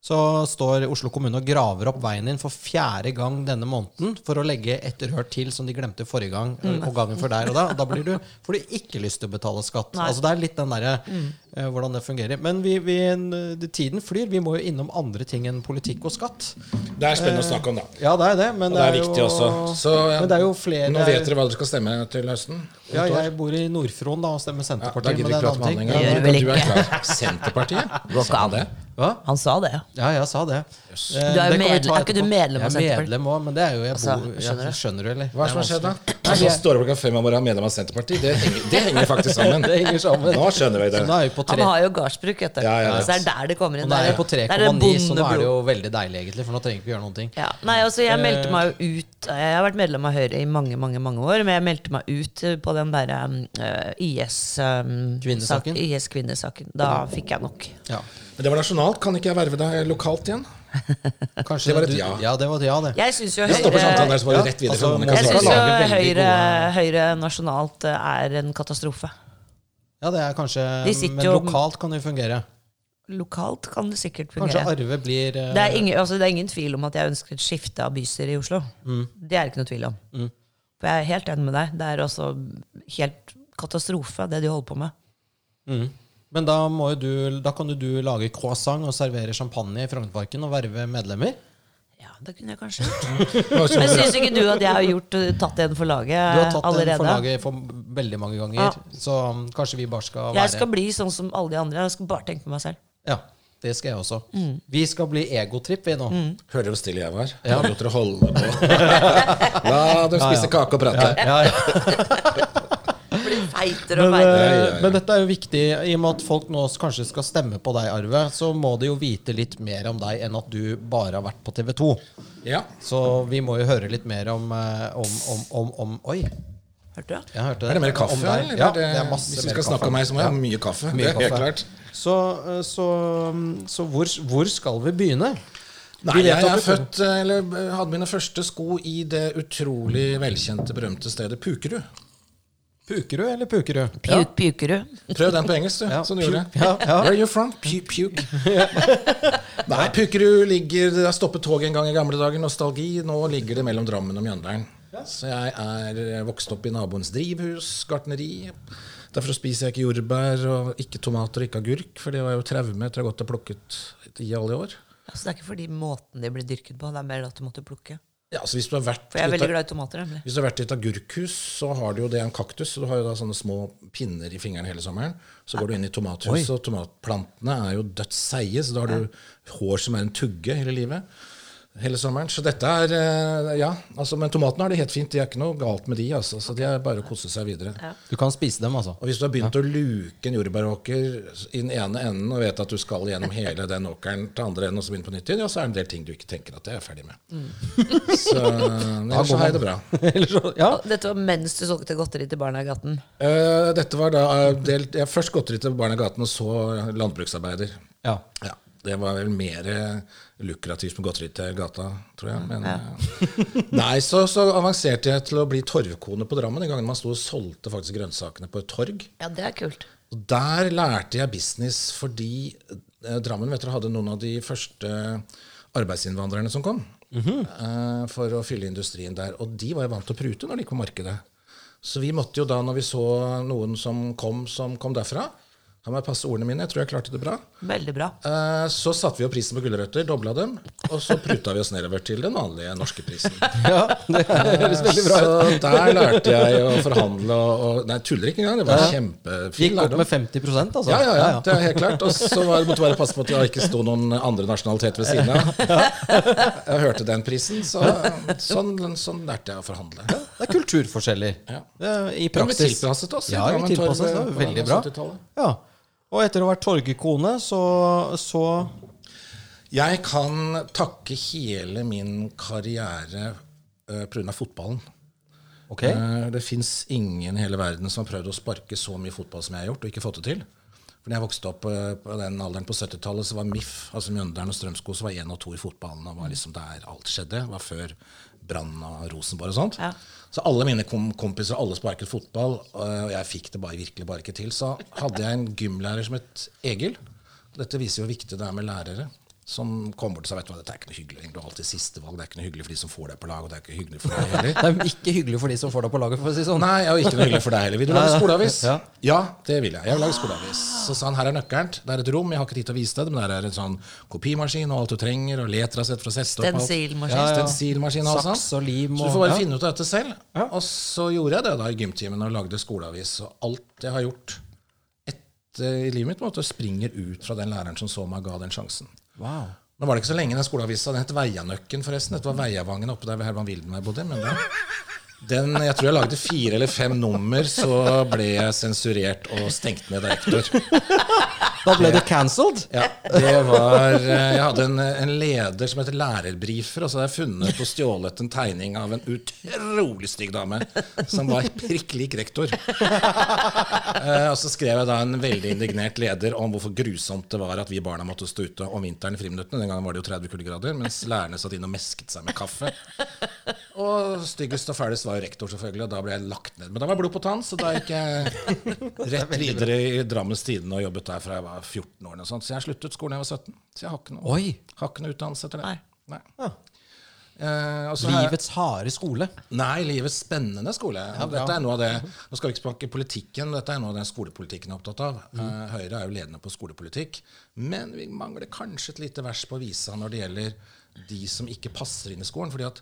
så står Oslo kommune og graver opp veien din for fjerde gang denne måneden for å legge et rør til som de glemte forrige gang Mm. og gangen før der og da. Og da blir du, får du ikke lyst til å betale skatt. Nei. Altså Det er litt den derre uh, hvordan det fungerer. Men vi, vi, tiden flyr. Vi må jo innom andre ting enn politikk og skatt. Det er spennende å snakke om, da. Ja, det er det. Men Og det er jo, viktig også. Så, ja, men det er jo flere Nå vet dere hva dere skal stemme til høsten? Ja, jeg bor i Nord-Fron da og stemmer Senterpartiet. Ja, da gidder vi det er ikke prate med han engang. Du er klar. Senterpartiet? Går ikke an. det? Hva? Han sa det. Ja, jeg sa det. Eh, Du er jo det medlem- er ikke du medlem av Senterpartiet? Jeg er medlem òg, men det er jo jeg Altså, bor, skjønner du? skjønner du, eller? Hva er det som har skjedd, da? vanskelig. altså, så står det klokka fem om morgenen og medlem av Senterpartiet. Det henger, det henger faktisk sammen. Det henger sammen. Nå skjønner vi det. Så nå er vi på Han har jo gardsbruk, vet du. Ja, ja, ja. Så det er der det kommer inn. og nå er Det jeg på det er det 3,9, så nå er det jo veldig deilig, egentlig. For nå trenger vi ikke gjøre noen ting. Ja. Nei, altså jeg meldte meg jo ut Jeg har vært medlem av Høyre i mange mange, mange år, men jeg meldte meg ut eh, på den derre IS um, Kvinnesaken? Um, IS-kvinnesaken. Da fikk jeg nok. Ja. Men det var nasjonalt. Kan ikke jeg verve deg lokalt igjen? Kanskje Det var et du- ja. Ja, det var et ja, det. Jeg syns jo Høyre der, så var Ja, rett altså, jeg synes jo Høyre, Høyre nasjonalt eh, er en katastrofe. Ja, det er kanskje De Men jo- lokalt kan det jo fungere. Lokalt kan det sikkert fungere. Kanskje. Arve blir uh... Det er, ingen, altså, det er ingen tvil om at jeg ønsker et skifte av bystyre i Oslo. Det er det ikke noe tvil om. For jeg er helt enig med deg. Det er også helt katastrofe, det de holder på med. mm. Men da, må jo du, da kan jo du lage croissant og servere champagne i Frognerparken og verve medlemmer. Ja, det kunne jeg kanskje gjort. Men syns ikke du at jeg har gjort, uh, tatt en for laget Du har tatt allerede? en for laget for veldig mange ganger, Ja. så um, kanskje vi bare skal være Jeg skal bli sånn som alle de andre. Jeg skal bare tenke på meg selv. Ja, det skal jeg også. Mm. Vi skal bli egotripp, vi nå. Hører dere hvor stille jeg var? Jeg lot dere holde på. La dem spise kake og prate. Ja, ja. Feitere og Men, feitere. eh, ja, men dette er jo viktig, i og med at folk nå kanskje skal stemme på deg, Arve, så må de jo vite litt mer om deg enn at du bare har vært på TV 2. Ja. Så vi må jo høre litt mer om, eh, om, om, om, om Oi, Hørte du? jeg hørte det. Er det mer kaffe? Eller Ja, det, er masse hvis vi mer skal snakke om meg, så må jeg ha mye kaffe. Mye det er helt klart. Så, eh, så, så hvor, hvor skal vi begynne? Nei, jeg er født, eller hadde mine første sko i det utrolig velkjente, berømte stedet Pukerud. Pukerud eller Pukerud? Pjuk, Pjukerud. Prøv den på engelsk, du. Ja, Som du gjorde. puke. Ja, ja. Where are you from? Puke. Puke. Nei, Pukerud ligger Det har stoppet toget en gang i gamle dager. Nostalgi. Nå ligger det mellom Drammen og Mjøndalen. Så jeg er vokst opp i naboens drivhus, gartneri. Derfor spiser jeg ikke jordbær og ikke tomater og ikke agurk, for det var jo traume etter å ha gått og plukket i alle år. Altså, det er ikke fordi måten de blir dyrket på, det er mer at du måtte plukke. Ja, altså hvis du har vært For jeg er veldig glad i tomater. nemlig. Hvis du har vært i et agurkhus, så har du jo det en kaktus. Så du har jo da sånne små pinner i fingeren hele sommeren. Så går du inn i tomathuset, og tomatplantene er jo dødsseige, så da har du hår som er en tugge hele livet. Hele sommeren. Så dette er eh, Ja, altså, men tomatene har det helt fint. Det er ikke noe galt med de, altså. Så de er bare å kose seg videre. Du kan spise dem, altså. Og hvis du har begynt å luke en jordbæråker i den ene enden og vet at du skal gjennom hele den åkeren til andre enden og så begynne på nytt igjen, ja, så er det en del ting du ikke tenker at det er jeg ferdig med. Så men ellers så har jeg det bra. Så- ja. Dette var mens du solgte godteri til barna i gaten. Uh, dette var da uh, delt, jeg først godteri til Barna i gaten og så landbruksarbeider. ja. Ja. Det var vel mer eh, lukrativt med godteri til gata, tror jeg. Men, ja. nei, så, så avanserte jeg til å bli torvkone på Drammen. Den gangen man sto og solgte faktisk grønnsakene på et torg. Ja, det er kult. Og der lærte jeg business fordi eh, Drammen vet dere, hadde noen av de første arbeidsinnvandrerne som kom. eh, for å fylle industrien der. Og de var jo vant til å prute når de gikk på markedet. Så vi måtte jo da, når vi så noen som kom, som kom derfra La meg passe ordene mine, jeg tror jeg klarte det bra. Veldig bra. Eh, Så satte vi opp prisen på gulrøtter, dobla dem, og så pruta vi oss nedover til den vanlige norske prisen. Ja, det høres veldig bra ut. Så der lærte jeg å forhandle og, og Nei, tuller ikke engang. Det var kjempefin Gikk opp med 50% altså. Ja, ja, ja, det er helt klart. Og så var, måtte det bare passe på at det ikke sto noen andre nasjonaliteter ved siden av. Jeg hørte den prisen, så sånn, sånn lærte jeg å forhandle. Det er kulturforskjeller Ja. Det er i Men vi praksis. tilpasset oss. Ja, vi tilpasset oss. Veldig bra. Ja. Og etter å ha vært torgekone, så, så Jeg kan takke hele min karriere uh, pga. fotballen. Okay. Uh, det fins ingen i hele verden som har prøvd å sparke så mye fotball som jeg har gjort, og ikke fått det til. For når jeg vokste opp uh, på den alderen på 70-tallet, så var MIF, altså Mjøndalen og Strømsko, så var én og to i fotballen. Og var liksom der alt skjedde. Det var før Brann og Rosenborg og sånt. Ja. Så alle mine kom kompiser alle sparket fotball, og jeg fikk det bare, virkelig bare ikke til. Så hadde jeg en gymlærer som het Egil. Dette viser jo hvor viktig det er med lærere. Som kommer bort og sa vet du hva, dette er ikke noe hyggelig. Du har alltid sistevalg. Det er ikke noe hyggelig for de som får deg på lag, og det er ikke hyggelig for deg heller. Det er ikke hyggelig for de som får deg på laget, for å si sånn. Nei, og ikke noe hyggelig for deg heller. Vil du lage skoleavis? Ja. Ja, det vil jeg. Jeg vil lage skoleavis. Så sa han her er nøkkelen. Det er et rom, jeg har ikke tid til å vise det, men der er en sånn kopimaskin og alt du trenger, og letrasett fra opp. Stensilmaskin. Ja, ja. Stensilmaskin og sånn. Saks og lim Så du får bare ja. finne ut av dette selv. Og så gjorde jeg det da i gymtimen og lagde skoleavis. Og alt jeg har gjort etter i livet mitt, på en måte springer ut fra den læreren som så meg ga den sjansen. Wow. Nå var det ikke så lenge den skoleavisa. Den het Veianøkken, forresten. Dette var Veiavangen oppe der ved Herman Wildenberg bodde. Men den, den, jeg tror jeg lagde fire eller fem nummer, så ble jeg sensurert og stengt ned av rektor. Da ble det cancelled. Ja, det var eh, Jeg hadde en, en leder som heter Lærerbrifer, og så hadde jeg funnet og stjålet en tegning av en utrolig stygg dame som var prikk lik rektor. Eh, Og så skrev jeg da en veldig indignert leder om hvorfor grusomt det var at vi barna måtte stå ute om vinteren i friminuttene. Den gangen var det jo 30 kuldegrader, mens lærerne satt inn og mesket seg med kaffe. Og styggest og fælest var jo rektor, selvfølgelig, og da ble jeg lagt ned. Men da var jeg blod på tann, så da gikk jeg rett videre i Drammens Tidende og jobbet der fra jeg var 14 år. Og sånt. Så jeg sluttet skolen da jeg var 17. Så jeg har ikke noe, Oi. har ikke noe utdannelse etter det. Nei. Nei. Eh, har jeg- Livets harde skole. Nei, livets spennende skole. Ja, dette er noe av det, Nå skal vi ikke snakke politikken, dette er noe av den skolepolitikken jeg er opptatt av. Mm. Eh, Høyre er jo ledende på skolepolitikk, men vi mangler kanskje et lite vers på visa når det gjelder de som ikke passer inn i skolen. fordi at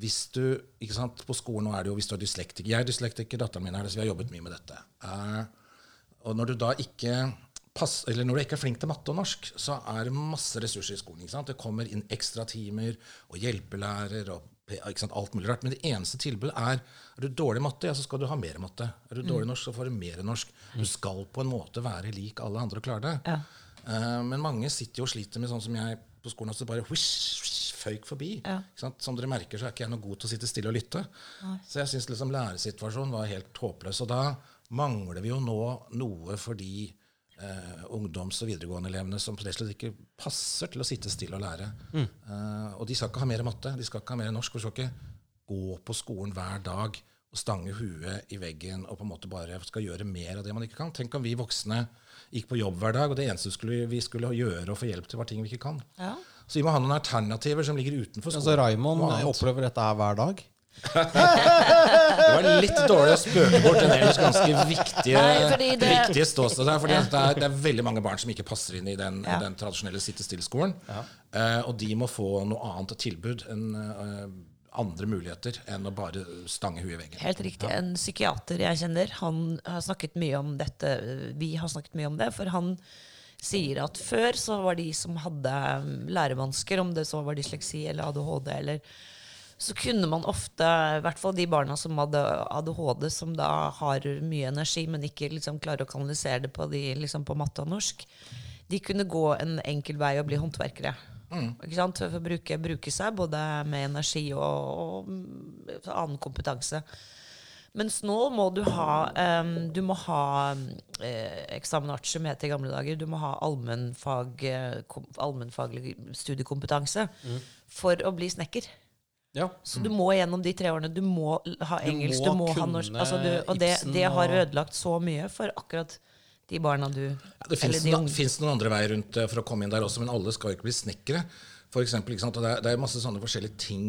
hvis du, ikke sant, På skolen nå er det jo hvis du er dyslektiker Jeg er dyslektiker, datteren min er det, så vi har jobbet mye med dette. Uh, og når du da ikke pass, eller når du ikke er flink til matte og norsk, så er det masse ressurser i skolen. ikke sant? Det kommer inn ekstra timer og hjelpelærer og ikke sant? alt mulig rart. Men det eneste tilbudet er er du dårlig i matte, ja, så skal du ha mer matte. Er du dårlig i norsk, så får du mer norsk. Du skal på en måte være lik alle andre og klare det. Ja. Uh, men mange sitter jo og sliter med sånn som jeg på skolen, at bare whish, whish, føyk forbi. Ja. Ikke sant? Som dere merker, så er ikke jeg noe god til å sitte stille og lytte. Så jeg syns liksom læresituasjonen var helt håpløs. Og da mangler vi jo nå noe for de eh, ungdoms- og videregående-elevene som rett og slett ikke passer til å sitte stille og lære. Eh, og de skal ikke ha mer matte, de skal ikke ha mer norsk. Og skal ikke gå på skolen hver dag og stange huet i veggen og på en måte bare skal gjøre mer av det man ikke kan. Tenk om vi voksne gikk på jobb hver dag, og det eneste vi skulle, vi skulle gjøre og få hjelp til, var ting vi ikke kan. Ja. Så vi må ha noen alternativer som ligger utenfor skolen. Altså, Raymond opplever dette her hver dag. Det var litt dårlig å spøke bort en del ganske viktige, Nei, det- viktige ståsted her. For det, det er veldig mange barn som ikke passer inn i den, Ja. den tradisjonelle sitte-stille-skolen. Eh, og de må få noe annet tilbud enn uh, andre muligheter enn å bare stange huet i veggen. Helt riktig. En psykiater jeg kjenner, han har snakket mye om dette. Vi har snakket mye om det, for han sier at før så var de som hadde um, lærevansker, om det så var dysleksi eller ADHD eller så kunne man ofte, i hvert fall de barna som hadde ADHD, som da har mye energi, men ikke liksom klarer å kanalisere det på, de, liksom på matte og norsk, de kunne gå en enkel vei og bli håndverkere. Ikke sant? For å bruke, bruke seg både med energi og, og mm, annen kompetanse. Mens nå må du ha um, Du må ha eh, examinat, som het i gamle dager. Du må ha allmennfag, eh, allmennfaglig studiekompetanse for å bli snekker. Ja. Så du må gjennom de tre årene. Du må ha ha Du engelsk, må du må ha norsk. Altså du, og det, det har ødelagt så mye for akkurat de barna du Ja, det fins noen, noen andre veier rundt eh, for å komme inn der også, men alle skal jo ikke bli snekkere. For eksempel, det, er, det er masse sånne forskjellige ting,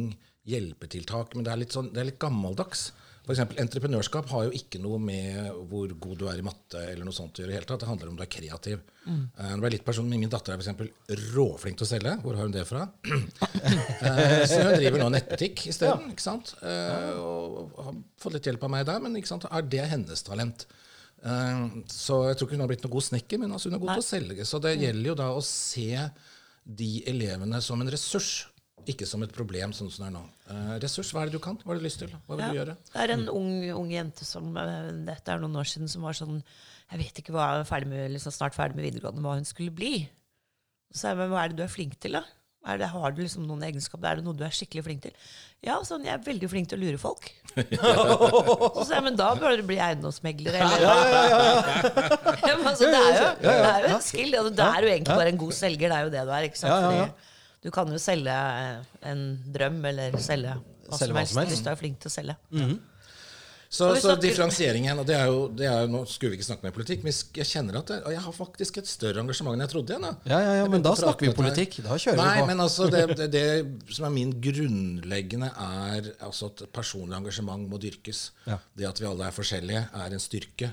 hjelpetiltak, men det er litt, sånn, det er litt gammeldags. For eksempel, Entreprenørskap har jo ikke noe med hvor god du er i matte eller noe sånt å gjøre. Helt, det handler om du er kreativ. Eh, det var litt personlig, Min datter er for eksempel råflink til å selge. Hvor har hun det fra? uh, så hun driver nå nettbutikk isteden. ikke sant? Eh, og har fått litt hjelp av meg der, men ikke sant? er det hennes talent? Så jeg tror ikke hun har blitt noen god snekker, men altså hun er god til å selge. Så det gjelder jo da å se de elevene som en ressurs, ikke som et problem, sånn som det er nå. Eh, ressurs, hva er det du kan? Hva har du lyst til? Hva vil Ja. du gjøre? Det er en ung, ung jente som eh, Dette er noen år siden som var sånn Jeg vet ikke hva er ferdig med, liksom snart ferdig med videregående, hva hun skulle bli. Så jeg, men hva er det du er flink til, da? Det, har du liksom noen egenskaper? Er det noe du er skikkelig flink til? Ja, sånn, jeg er veldig flink til å lure folk. så sa jeg, men da bør du bli eiendomsmegler, eller ja, ja, ja, altså, det, er jo, det er jo en skill. Altså, det er jo egentlig bare en god selger, det er jo det du er. ikke sant? Fordi du kan jo selge eh, en drøm, eller selge hva Selge som hva helst, som helst. hvis du er flink til å selge. Så, -hmm. Så, så snakker- differensieringen, og det er jo, det er jo Nå skulle vi ikke snakke mer politikk, men jeg kjenner at jeg, jeg har faktisk et større engasjement enn jeg trodde igjen. Ja, ja, ja, men da snakker vi politikk. Da kjører Nei, vi på. men altså det, det, det som er min grunnleggende, er altså at personlig engasjement må dyrkes. Ja. Det at vi alle er forskjellige, er en styrke.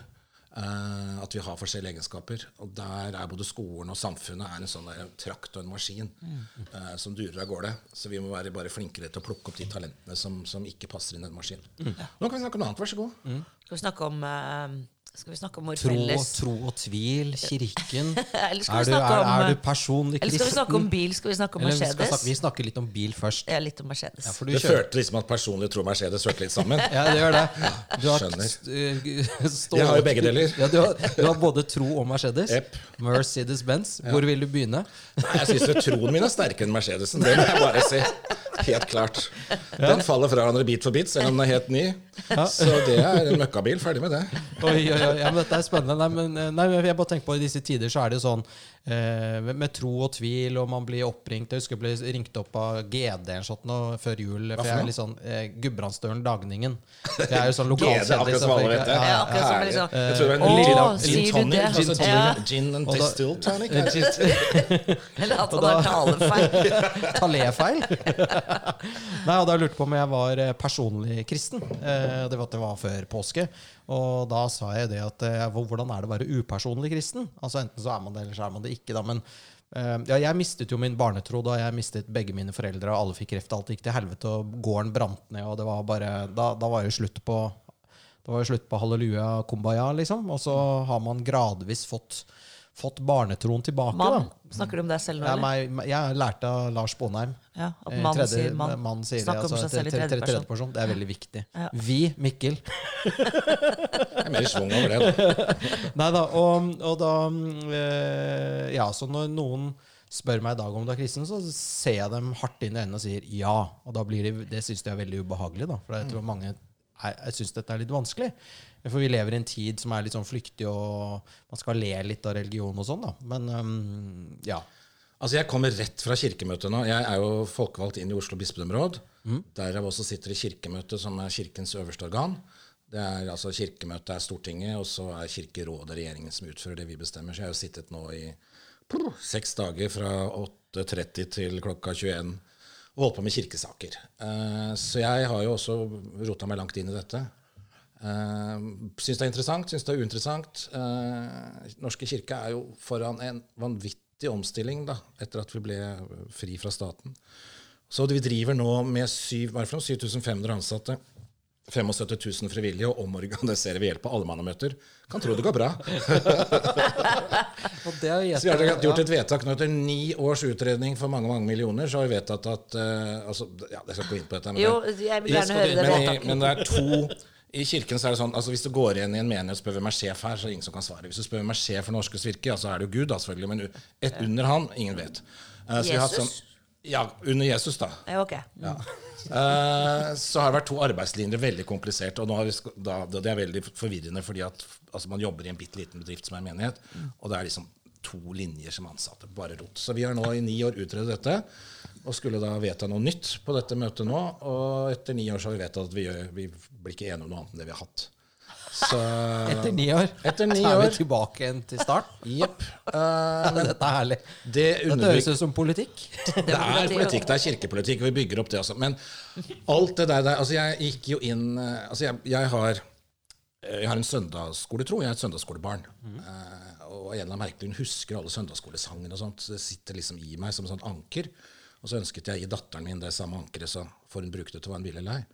Eh, at vi har forskjellige egenskaper. Og der er både skolen og samfunnet er en sånn en trakt og en maskin eh, som durer av gårde. Så vi må være bare flinkere til å plukke opp de talentene som, som ikke passer inn i den maskinen. Nå kan vi snakke om noe annet. Vær så god. Skal vi snakke om, eh, skal vi snakke om vår Tro, felles tro og tvil, kirken. Eller skal Er vi snakke er, om er eh, du personlig Eller skal vi snakke om bil? Skal vi snakke om Eller vi, skal Mercedes? snakke, vi snakker litt om bil først. Ja, litt om Mercedes. Ja, for du Det kjører. følte liksom at personlig tro og Mercedes hørte litt sammen. Ja, det gjør det. Du har, Skjønner. stå- Jeg har jo begge deler. Ja, du, har, du har både tro og Mercedes. Yep. Mercedes-Benz. Hvor vil du begynne? Nei, Jeg syns troen min er sterkere enn Mercedesen. Det må jeg bare si. Helt klart. Den faller fra hverandre bit for bit, selv om den er helt ny. Så det er en møkkabil. Ferdig med det. Oi, oi, oi, ja, men Dette er spennende. Nei, men, eh, nei, jeg bare tenker på I disse tider så er det jo sånn eh, med, tro og tvil, og man blir oppringt Jeg husker jeg ble ringt opp av GD en sånn nå før jul. For jeg er litt sånn eh, Gudbrandsdølen Dagningen. Jeg er jo sånn lokalkjendis. Ja, akkurat som liksom, Jeg tror det var en sier liten du tonic. det? Altså gin, Ja. gin and distilled tonic. Eller at det han har talefeil. Talefeil? Nei, og da lurte jeg på om jeg var eh, personlig kristen. Eh, Det var det var før påske. Og da sa jeg det at eh, hvordan er det å være upersonlig kristen? Altså Enten så er man det, eller så er man det ikke. da, men eh, ja, jeg mistet jo min barnetro da jeg mistet begge mine foreldre, og alle fikk kreft. Alt gikk til helvete, og gården brant ned, og det var bare Da, da var det slutt på det var jo slutt på halleluja kumbaya, liksom. Og så har man gradvis fått, fått barnetroen tilbake. Mann. da. Snakker du om deg selv nå, Ja, eller? meg, jeg lærte av Lars Bonheim. Ja, at Eh, mann tredje- sier mann. mann sier det, Snakker om altså, seg selv i tredje, tre- tredje person. Det er veldig viktig. Ja. Vi, Mikkel. jeg er mer svung over det. Da. Nei da, og, og da mm, eh, Ja, så når noen spør meg i dag om du er kristen, så ser jeg dem hardt inn i øynene og sier ja. Og da blir de, det syns de er veldig ubehagelig, da. For jeg tror mange jeg, jeg syns dette er litt vanskelig. For vi lever i en tid som er litt sånn flyktig, og man skal le litt av religion og sånn, da. Men um, ja. Altså Jeg kommer rett fra kirkemøtet nå. Jeg er jo folkevalgt inn i Oslo bispedømmeråd. Der jeg også sitter i Kirkemøtet, som er kirkens øverste organ. Det er altså Kirkemøtet er Stortinget, og så er Kirkerådet regjeringen som utfører det vi bestemmer. Så jeg har jo sittet nå i seks dager fra 8.30 til klokka 21 og holdt på med kirkesaker. Uh, så jeg har jo også rota meg langt inn i dette. Uh, syns det er interessant, syns det er uinteressant. Uh, Norske kirke er jo foran en vanvittig omstilling da, etter at vi ble fri fra staten. Så vi driver nå med syv, hva er det for noe? 7500 ansatte. 75 000 frivillige og omorganiserer ved hjelp av allemannamøter. Kan tro det går bra. Og det er Så vi har gjort et vedtak nå etter ni års utredning for mange mange millioner. Så har vi vedtatt at uh, altså, ja, Jeg skal ikke gå inn på dette. Men Jo, det, jeg vil gjerne høre det men, vedtaket. men det er to i kirken så er det sånn, altså Hvis du går igjen i en menighet og spør hvem er sjef her, så er det ingen som kan svare. Hvis du spør hvem er sjef for Norskes Virke, ja, så er det jo Gud, da selvfølgelig, men et under han, ingen vet. Uh, Jesus? Sånn, Ja, under Jesus, da. Ja, ok. Ja. Uh, så har det vært to arbeidslinjer, veldig komplisert. Og vi, da, det er veldig forvirrende, fordi at altså, man jobber i en bitte liten bedrift som er en menighet, og det er liksom to linjer som ansatte. Bare rot. Så vi har nå i ni år utredet dette, og skulle da vedta noe nytt på dette møtet nå. Og etter ni år så har vi vedtatt at vi, gjør, vi blir ikke enige om noe annet enn det vi har hatt. Så Etter ni år. Etter ni så er vi år. tilbake igjen til start. Jepp. Uh, dette er herlig. det Dette høres ut som politikk. Det er politikk, det er kirkepolitikk, vi bygger opp det også. Men alt det der, der Altså, jeg gikk jo inn eh, Altså, jeg, jeg har eh, jeg har en søndagsskoletro. Jeg er et søndagsskolebarn. Eh, og en eller annen merkelig hun husker alle søndagsskolesangene og sånt. Det sitter liksom i meg som et sånt anker. Og så ønsket jeg å gi datteren min det samme ankeret, så får hun bruke det til hva hun ville eller.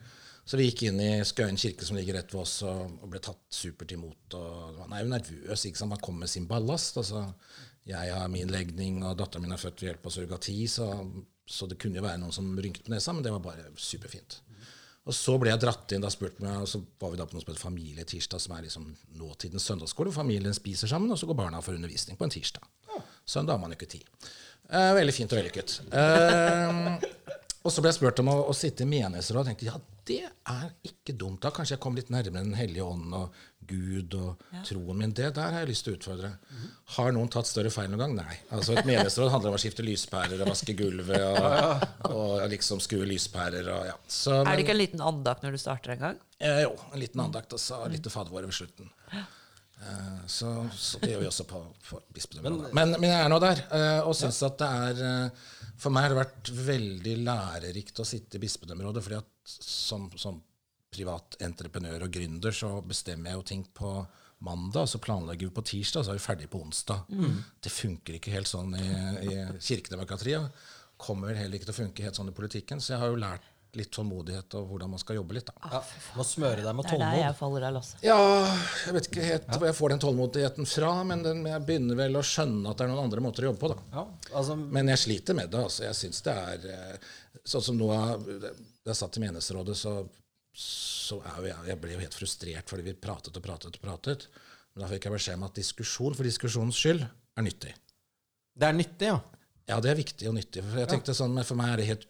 Så vi gikk inn i Skøyen kirke, som ligger rett ved oss, og, og ble tatt supert imot. Og man er jo nervøs. ikke sant? Man kommer med sin ballast. altså Jeg har min legning, og datteren min er født ved hjelp av surrogati, så, så det kunne jo være noen som rynket på nesa, men det var bare superfint. Og så ble jeg dratt inn, da spurte meg, og så var vi da på noe som heter Familietirsdag, som er liksom nåtidens søndagsskole. hvor Familien spiser sammen, og så går barna for undervisning på en tirsdag. Søndag har man jo ikke tid. Eh, veldig fint og vellykket. Eh, og så ble jeg spurt om å, å sitte i menighetsråd. og tenkte ja, det er ikke dumt. Da kanskje jeg kom litt nærmere Den hellige ånd og Gud og troen min. Det der har jeg lyst til å utfordre. Har noen tatt større feil noen gang? Nei. Altså Et menighetsråd handler om å skifte lyspærer og vaske gulvet og, og liksom skue lyspærer og ja. Så, Er det ikke en liten andakt når du starter en gang? Eh, jo, en liten andakt, og så litt til vår ved slutten. Eh, så, så det gjør vi også på, på bispedømmet. Men, men jeg er nå der, eh, og syns at det er eh, For meg har det vært veldig lærerikt å sitte i bispedømmerådet, fordi at som, som privat entreprenør og gründer så bestemmer jeg jo ting på mandag, så planlegger vi på tirsdag, så er vi ferdig på onsdag. Det funker ikke helt sånn i, i kirkedemokratiet. Kommer vel heller ikke til å funke helt sånn i politikken, så jeg har jo lært litt tålmodighet og hvordan man skal jobbe litt. da. Ja, må smøre deg med tålmod. Det er der jeg faller av lasset. Ja, jeg vet ikke helt hvor jeg får den tålmodigheten fra, men den, jeg begynner vel å skjønne at det er noen andre måter å jobbe på. da. Ja, altså, Men jeg sliter med det. altså. Jeg syns det er eh, Sånn som nå Da jeg satt i menighetsrådet, så, så er jo jeg, jeg ble jo helt frustrert fordi vi pratet og pratet og pratet. Men da fikk jeg beskjed om at diskusjon for diskusjonens skyld er nyttig. det er nyttig, ja. Ja, det er viktig og nyttig. For jeg tenkte sånn, men for meg er det helt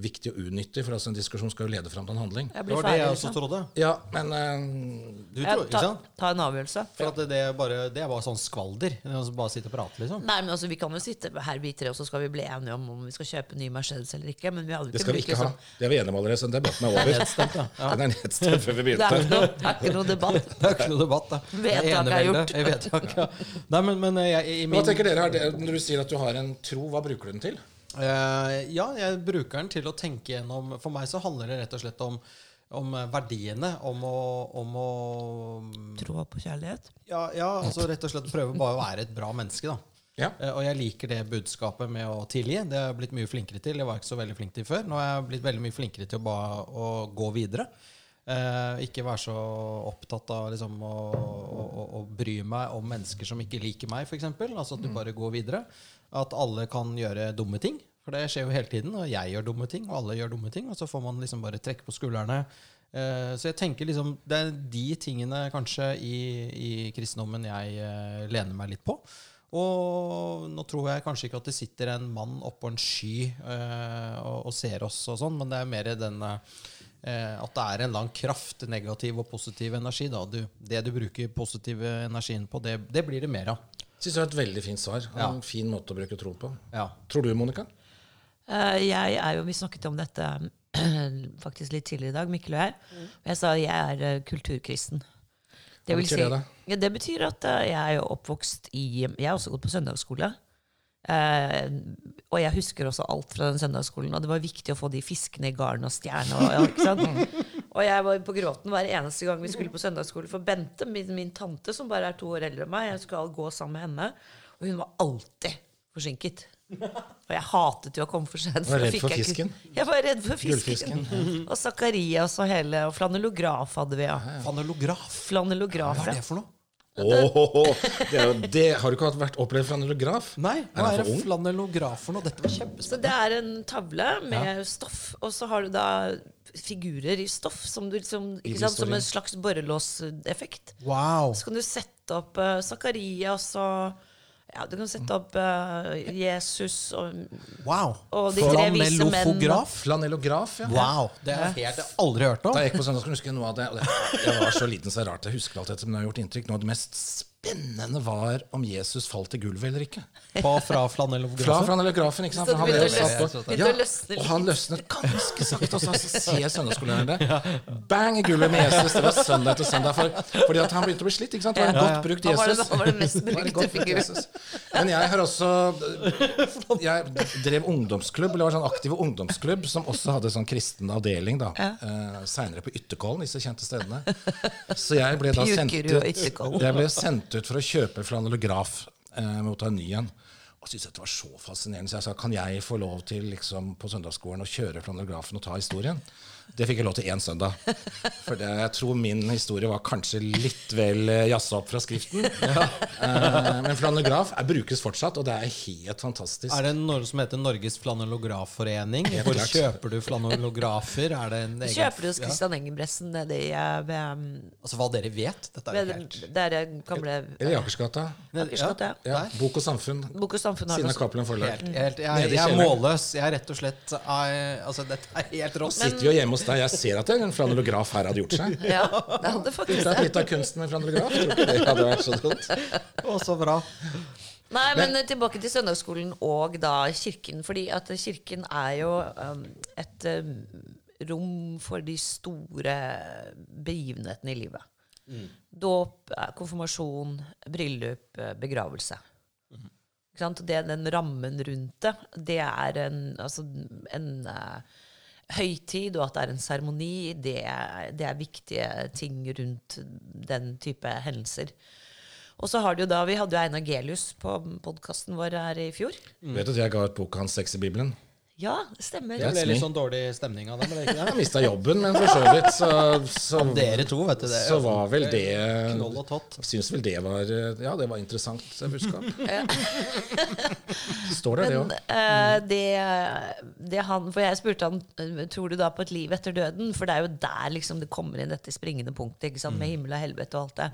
uviktig og unyttig, for altså en diskusjon skal jo lede fram til en handling. Det var det jeg også liksom. trodde. Ja, men uh, Du Ja, tror, ikke ta, sant? ta en avgjørelse. For at det, er bare, det er bare sånn skvalder. Altså Bare sitte og prate, liksom. Nei, men altså, Vi kan jo sitte her vi tre og så skal vi bli enige om om vi skal kjøpe ny Mercedes eller ikke. Men vi hadde ikke det skal vi ikke ha. liksom- Det er vi enige om allerede, så debatten er over. Nedstemt, ja. ja. Den er nedstemt før vi Det er begynte. ikke noe, det er ikke noe debatt. Det er ikke noe debatt, da. Det Vedtaket er gjort. Vedtak, ja. Nei, men, men jeg, i Hva tenker dere her, Når du sier at du har en tro, hva bruker du den til? Eh, ja, jeg bruker den til å tenke gjennom For meg så handler det rett og slett om, om eh, verdiene. Om å, om å Tro på kjærlighet. ja, ja, altså rett og slett prøve bare å være et bra menneske, da. Ja. Uh, Og jeg liker det budskapet med å tilgi. Det har jeg blitt mye flinkere til. Jeg var ikke så veldig flink til før. Nå er jeg blitt veldig mye flinkere til å, bare, å gå videre. Uh, ikke være så opptatt av liksom, å, å, å, å bry meg om mennesker som ikke liker meg, f.eks. Altså at du bare går videre. At alle kan gjøre dumme ting. For det skjer jo hele tiden. Og jeg gjør dumme ting, og alle gjør dumme ting. Og så får man liksom bare trekke på skuldrene. Eh, så jeg tenker liksom Det er de tingene kanskje i, i kristendommen jeg eh, lener meg litt på. Og nå tror jeg kanskje ikke at det sitter en mann oppå en sky øh, og, og ser oss og sånn, men det er mer den øh, at det er en lang kraft, negativ og positiv energi. Du, det du bruker positiv energien på, det, det blir det mer av. Syns det var et veldig fint svar. Ja. En fin måte å bruke tro på. Ja. Tror du, Monica? Eh, jeg er jo, Vi snakket om dette faktisk litt tidligere i dag, Mikkel og jeg. Og jeg sa jeg er eh, kulturkristen. Hva betyr det, da? Ja, det betyr at eh, jeg er jo oppvokst i Jeg har også gått på søndagsskole. Uh, og jeg husker også alt fra den søndagsskolen. Og det var viktig å få de fiskene i garn og stjerne. Og? og jeg var på gråten hver eneste gang vi skulle på søndagsskole. For Bente, min, min tante, som bare er to år eldre enn meg, jeg skulle gå sammen med henne. Og hun var alltid forsinket. Og jeg hatet jo å komme for sent. Var redd for fisken? Jeg var redd for fisken. Og Zakarias og hele Og flanellograf hadde vi, ja. Flanellograf, Hva er det for noe? Åh, det oh. jo det. Har du ikke vært opplevd flanellograf? Nei, hva er, er det flanellograf for noe? Dette var Så det er en tavle med stoff, og så har du da figurer i stoff som, du liksom, ikke sant, som en slags borrelåseffekt. Wow. Så kan du sette opp uh, og Ja, du kan sette opp uh, Jesus og, Wow. og de tre vise menn. Flanellograf? Flanellograf, ja. Wow, det har jeg aldri hørt om. Da jeg gikk på søndag, skulle jeg noe av det, og det Jeg var så liten, så rart jeg husker alt dette, men det har gjort inntrykk. Noe av det mest spennende var om Jesus falt i gulvet eller ikke. På, fra Fra flanellografen, ikke sant? Så det han begynte ble å satt løsne- på- Ja, og han løsnet ganske sakte, og så ser søndagsskolelæreren det. Bang i gulvet med Jesus. Det var søndag etter søndag. For, fordi at han begynte å bli slitt. ikke sant? Det var en godt brukt Han var Jesus. han var mest Det var en brukte. Men jeg har også Jeg drev ungdomsklubb, eller var sånn aktiv ungdomsklubb, som også hadde sånn kristen avdeling. da eh, Seinere på Ytterkollen, disse kjente stedene. Så jeg ble da sendt ut Jeg ble sendt ut for å kjøpe flanellograf eh, mot en ny en. Og syntes dette var så fascinerende, så jeg sa kan jeg få lov til liksom, på søndagsskolen å kjøre flanellografen og ta historien. Det fikk jeg lov til én søndag. For det, jeg tror min historie var kanskje litt vel eh, jazza opp fra skriften. Ja. men flanograf er, brukes fortsatt, og det er helt fantastisk. Er det noe som heter Norges flanellografforening? Hvor klart. kjøper du flanellografer? Er det en egen Kjøper du hos Ja. Christian Engebretsen nede i eh, ved, Altså hva dere vet? Dette er ved helt Der er gamle Eller Jakersgata. Akersgata, ja. Ja, Bok og samfunn. Bok og Samfunn også. Cappelen forlag. Helt, helt, jeg, jeg er målløs. Jeg er rett og slett eh, Altså, dette er helt rått. Sitter jo hjemme hos deg. Jeg ser at en franelograf her hadde gjort seg. Ja, det hadde faktisk Det litt av kunsten med franelograf. Tror ikke det hadde vært så dumt. Å, så bra. Nei, men men tilbake til søndagsskolen og da kirken. Fordi at kirken er jo um, et um, rom for de store begivenhetene i livet. Dåp, eh, konfirmasjon, bryllup, eh, begravelse. Ikke sant? Det, den rammen rundt det, det er en, altså, en eh, høytid, og at det er en seremoni, det, det er viktige ting rundt den type hendelser. Og så har du jo da, Vi hadde jo Einar Gelius på podkasten vår her i fjor. Vet du at jeg ga ut boka hans Bibelen'? Ja, det stemmer. Det ble litt sånn dårlig stemning av dem? Ikke det Jeg mista jobben, men for så vidt så, så, Dere to, vet du det. så var vel det Knoll og tott. Syns vel det var Ja, det var interessant budskap. Står der, det òg. eh, det, det han For jeg spurte han eh, tror du da på et liv etter døden. For det er jo der liksom det kommer inn dette springende punktet ikke sant? Mm. med himmel og helvete og alt det.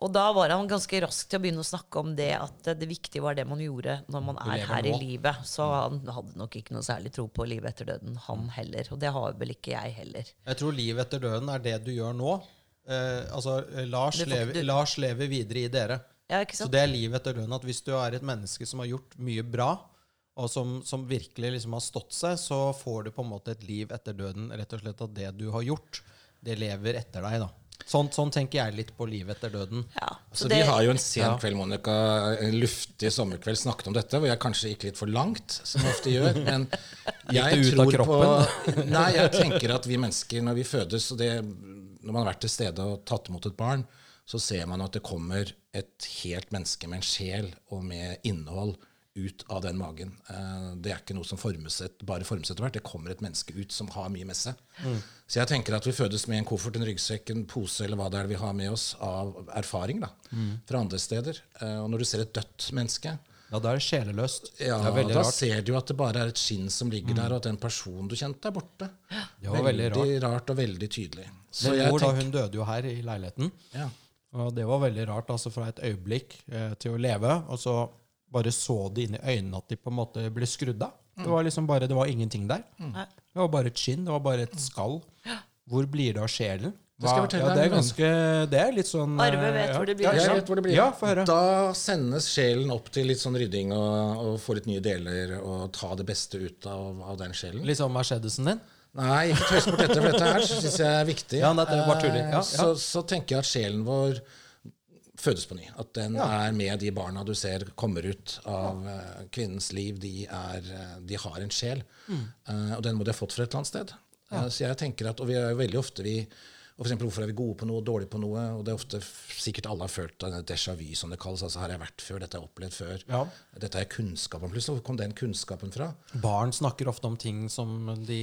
Og da var han ganske rask til å begynne å snakke om det at det viktige var det man gjorde når man er her her i livet. Så han hadde nok ikke noe særlig tro på livet etter døden, han heller. Og det har vel ikke jeg heller. Jeg tror livet etter døden er det du gjør nå. Eh, altså, eh, Lars, du- Lars lever videre i dere. Ja, Så det er livet etter døden. At hvis du er et menneske som har gjort mye bra, og som, som virkelig liksom har stått seg, så får du på en måte et liv etter døden. Rett og slett at det du har gjort, det lever etter deg. da. Sånn, sånn tenker jeg litt på livet etter døden. Ja. Så det- Vi har jo en sen kveld, Monica, en luftig sommerkveld snakket om dette, hvor jeg kanskje gikk litt for langt, som jeg ofte gjør. Men jeg ut av tror på Nei, jeg tenker at vi mennesker, når vi fødes, og det, når man har vært til stede og tatt imot et barn, så ser man at det kommer et helt menneske med en sjel og med innhold ut av den magen. Eh, Det er ikke noe som formes et, bare formes etter hvert. Det kommer et menneske ut som har mye med seg. Så jeg tenker at vi fødes med en koffert, en ryggsekk, en pose eller hva det er vi har med oss av erfaring da, fra andre steder. Eh, Og når du ser et dødt menneske, Ja, Da er det sjeleløst. ja, det er da rart. ser du at det bare er et skinn som ligger der, og at den personen du kjente, er borte. Det var veldig rart. rart og veldig tydelig. Så mor tenker, hun døde jo her i leiligheten. ja. Og det var veldig rart, altså fra et øyeblikk eh, til å leve, og så bare så det inn i øynene at de på en måte ble skrudd av. Det var liksom bare, det var ingenting der. Nei. Det var bare et skinn, det var bare et skall. Hvor blir det av sjelen? Det skal jeg fortelle ja, deg, det er ganske, det er litt sånn eh, Arve vet ja. hvor det blir Ja, jeg vet hvor det blir. Ja, få høre. Da sendes sjelen opp til litt sånn rydding og, og få litt nye deler og ta det beste ut av, av den sjelen. Litt sånn Mercedesen din? Nei, ikke tøys bort dette, for dette her syns jeg er viktig. Ja, det er bare tuller. Ja, Eh, Så, så tenker jeg at sjelen vår fødes på ny. At den er med de barna du ser kommer ut av eh, kvinnens liv. De, er, eh, de har en sjel, Mm. Uh, og den må de ha fått fra et eller annet sted. Eh, så jeg tenker at, Og vi er jo veldig ofte vi og for eksempel, Hvorfor er vi gode på noe og dårlige på noe? og det er ofte Sikkert alle har følt en déjà vu, som det kalles. altså Her har jeg vært før, dette har jeg opplevd før. Ja. Dette har jeg kunnskap om. Plutselig, hvor kom den kunnskapen fra? Barn snakker ofte om ting som de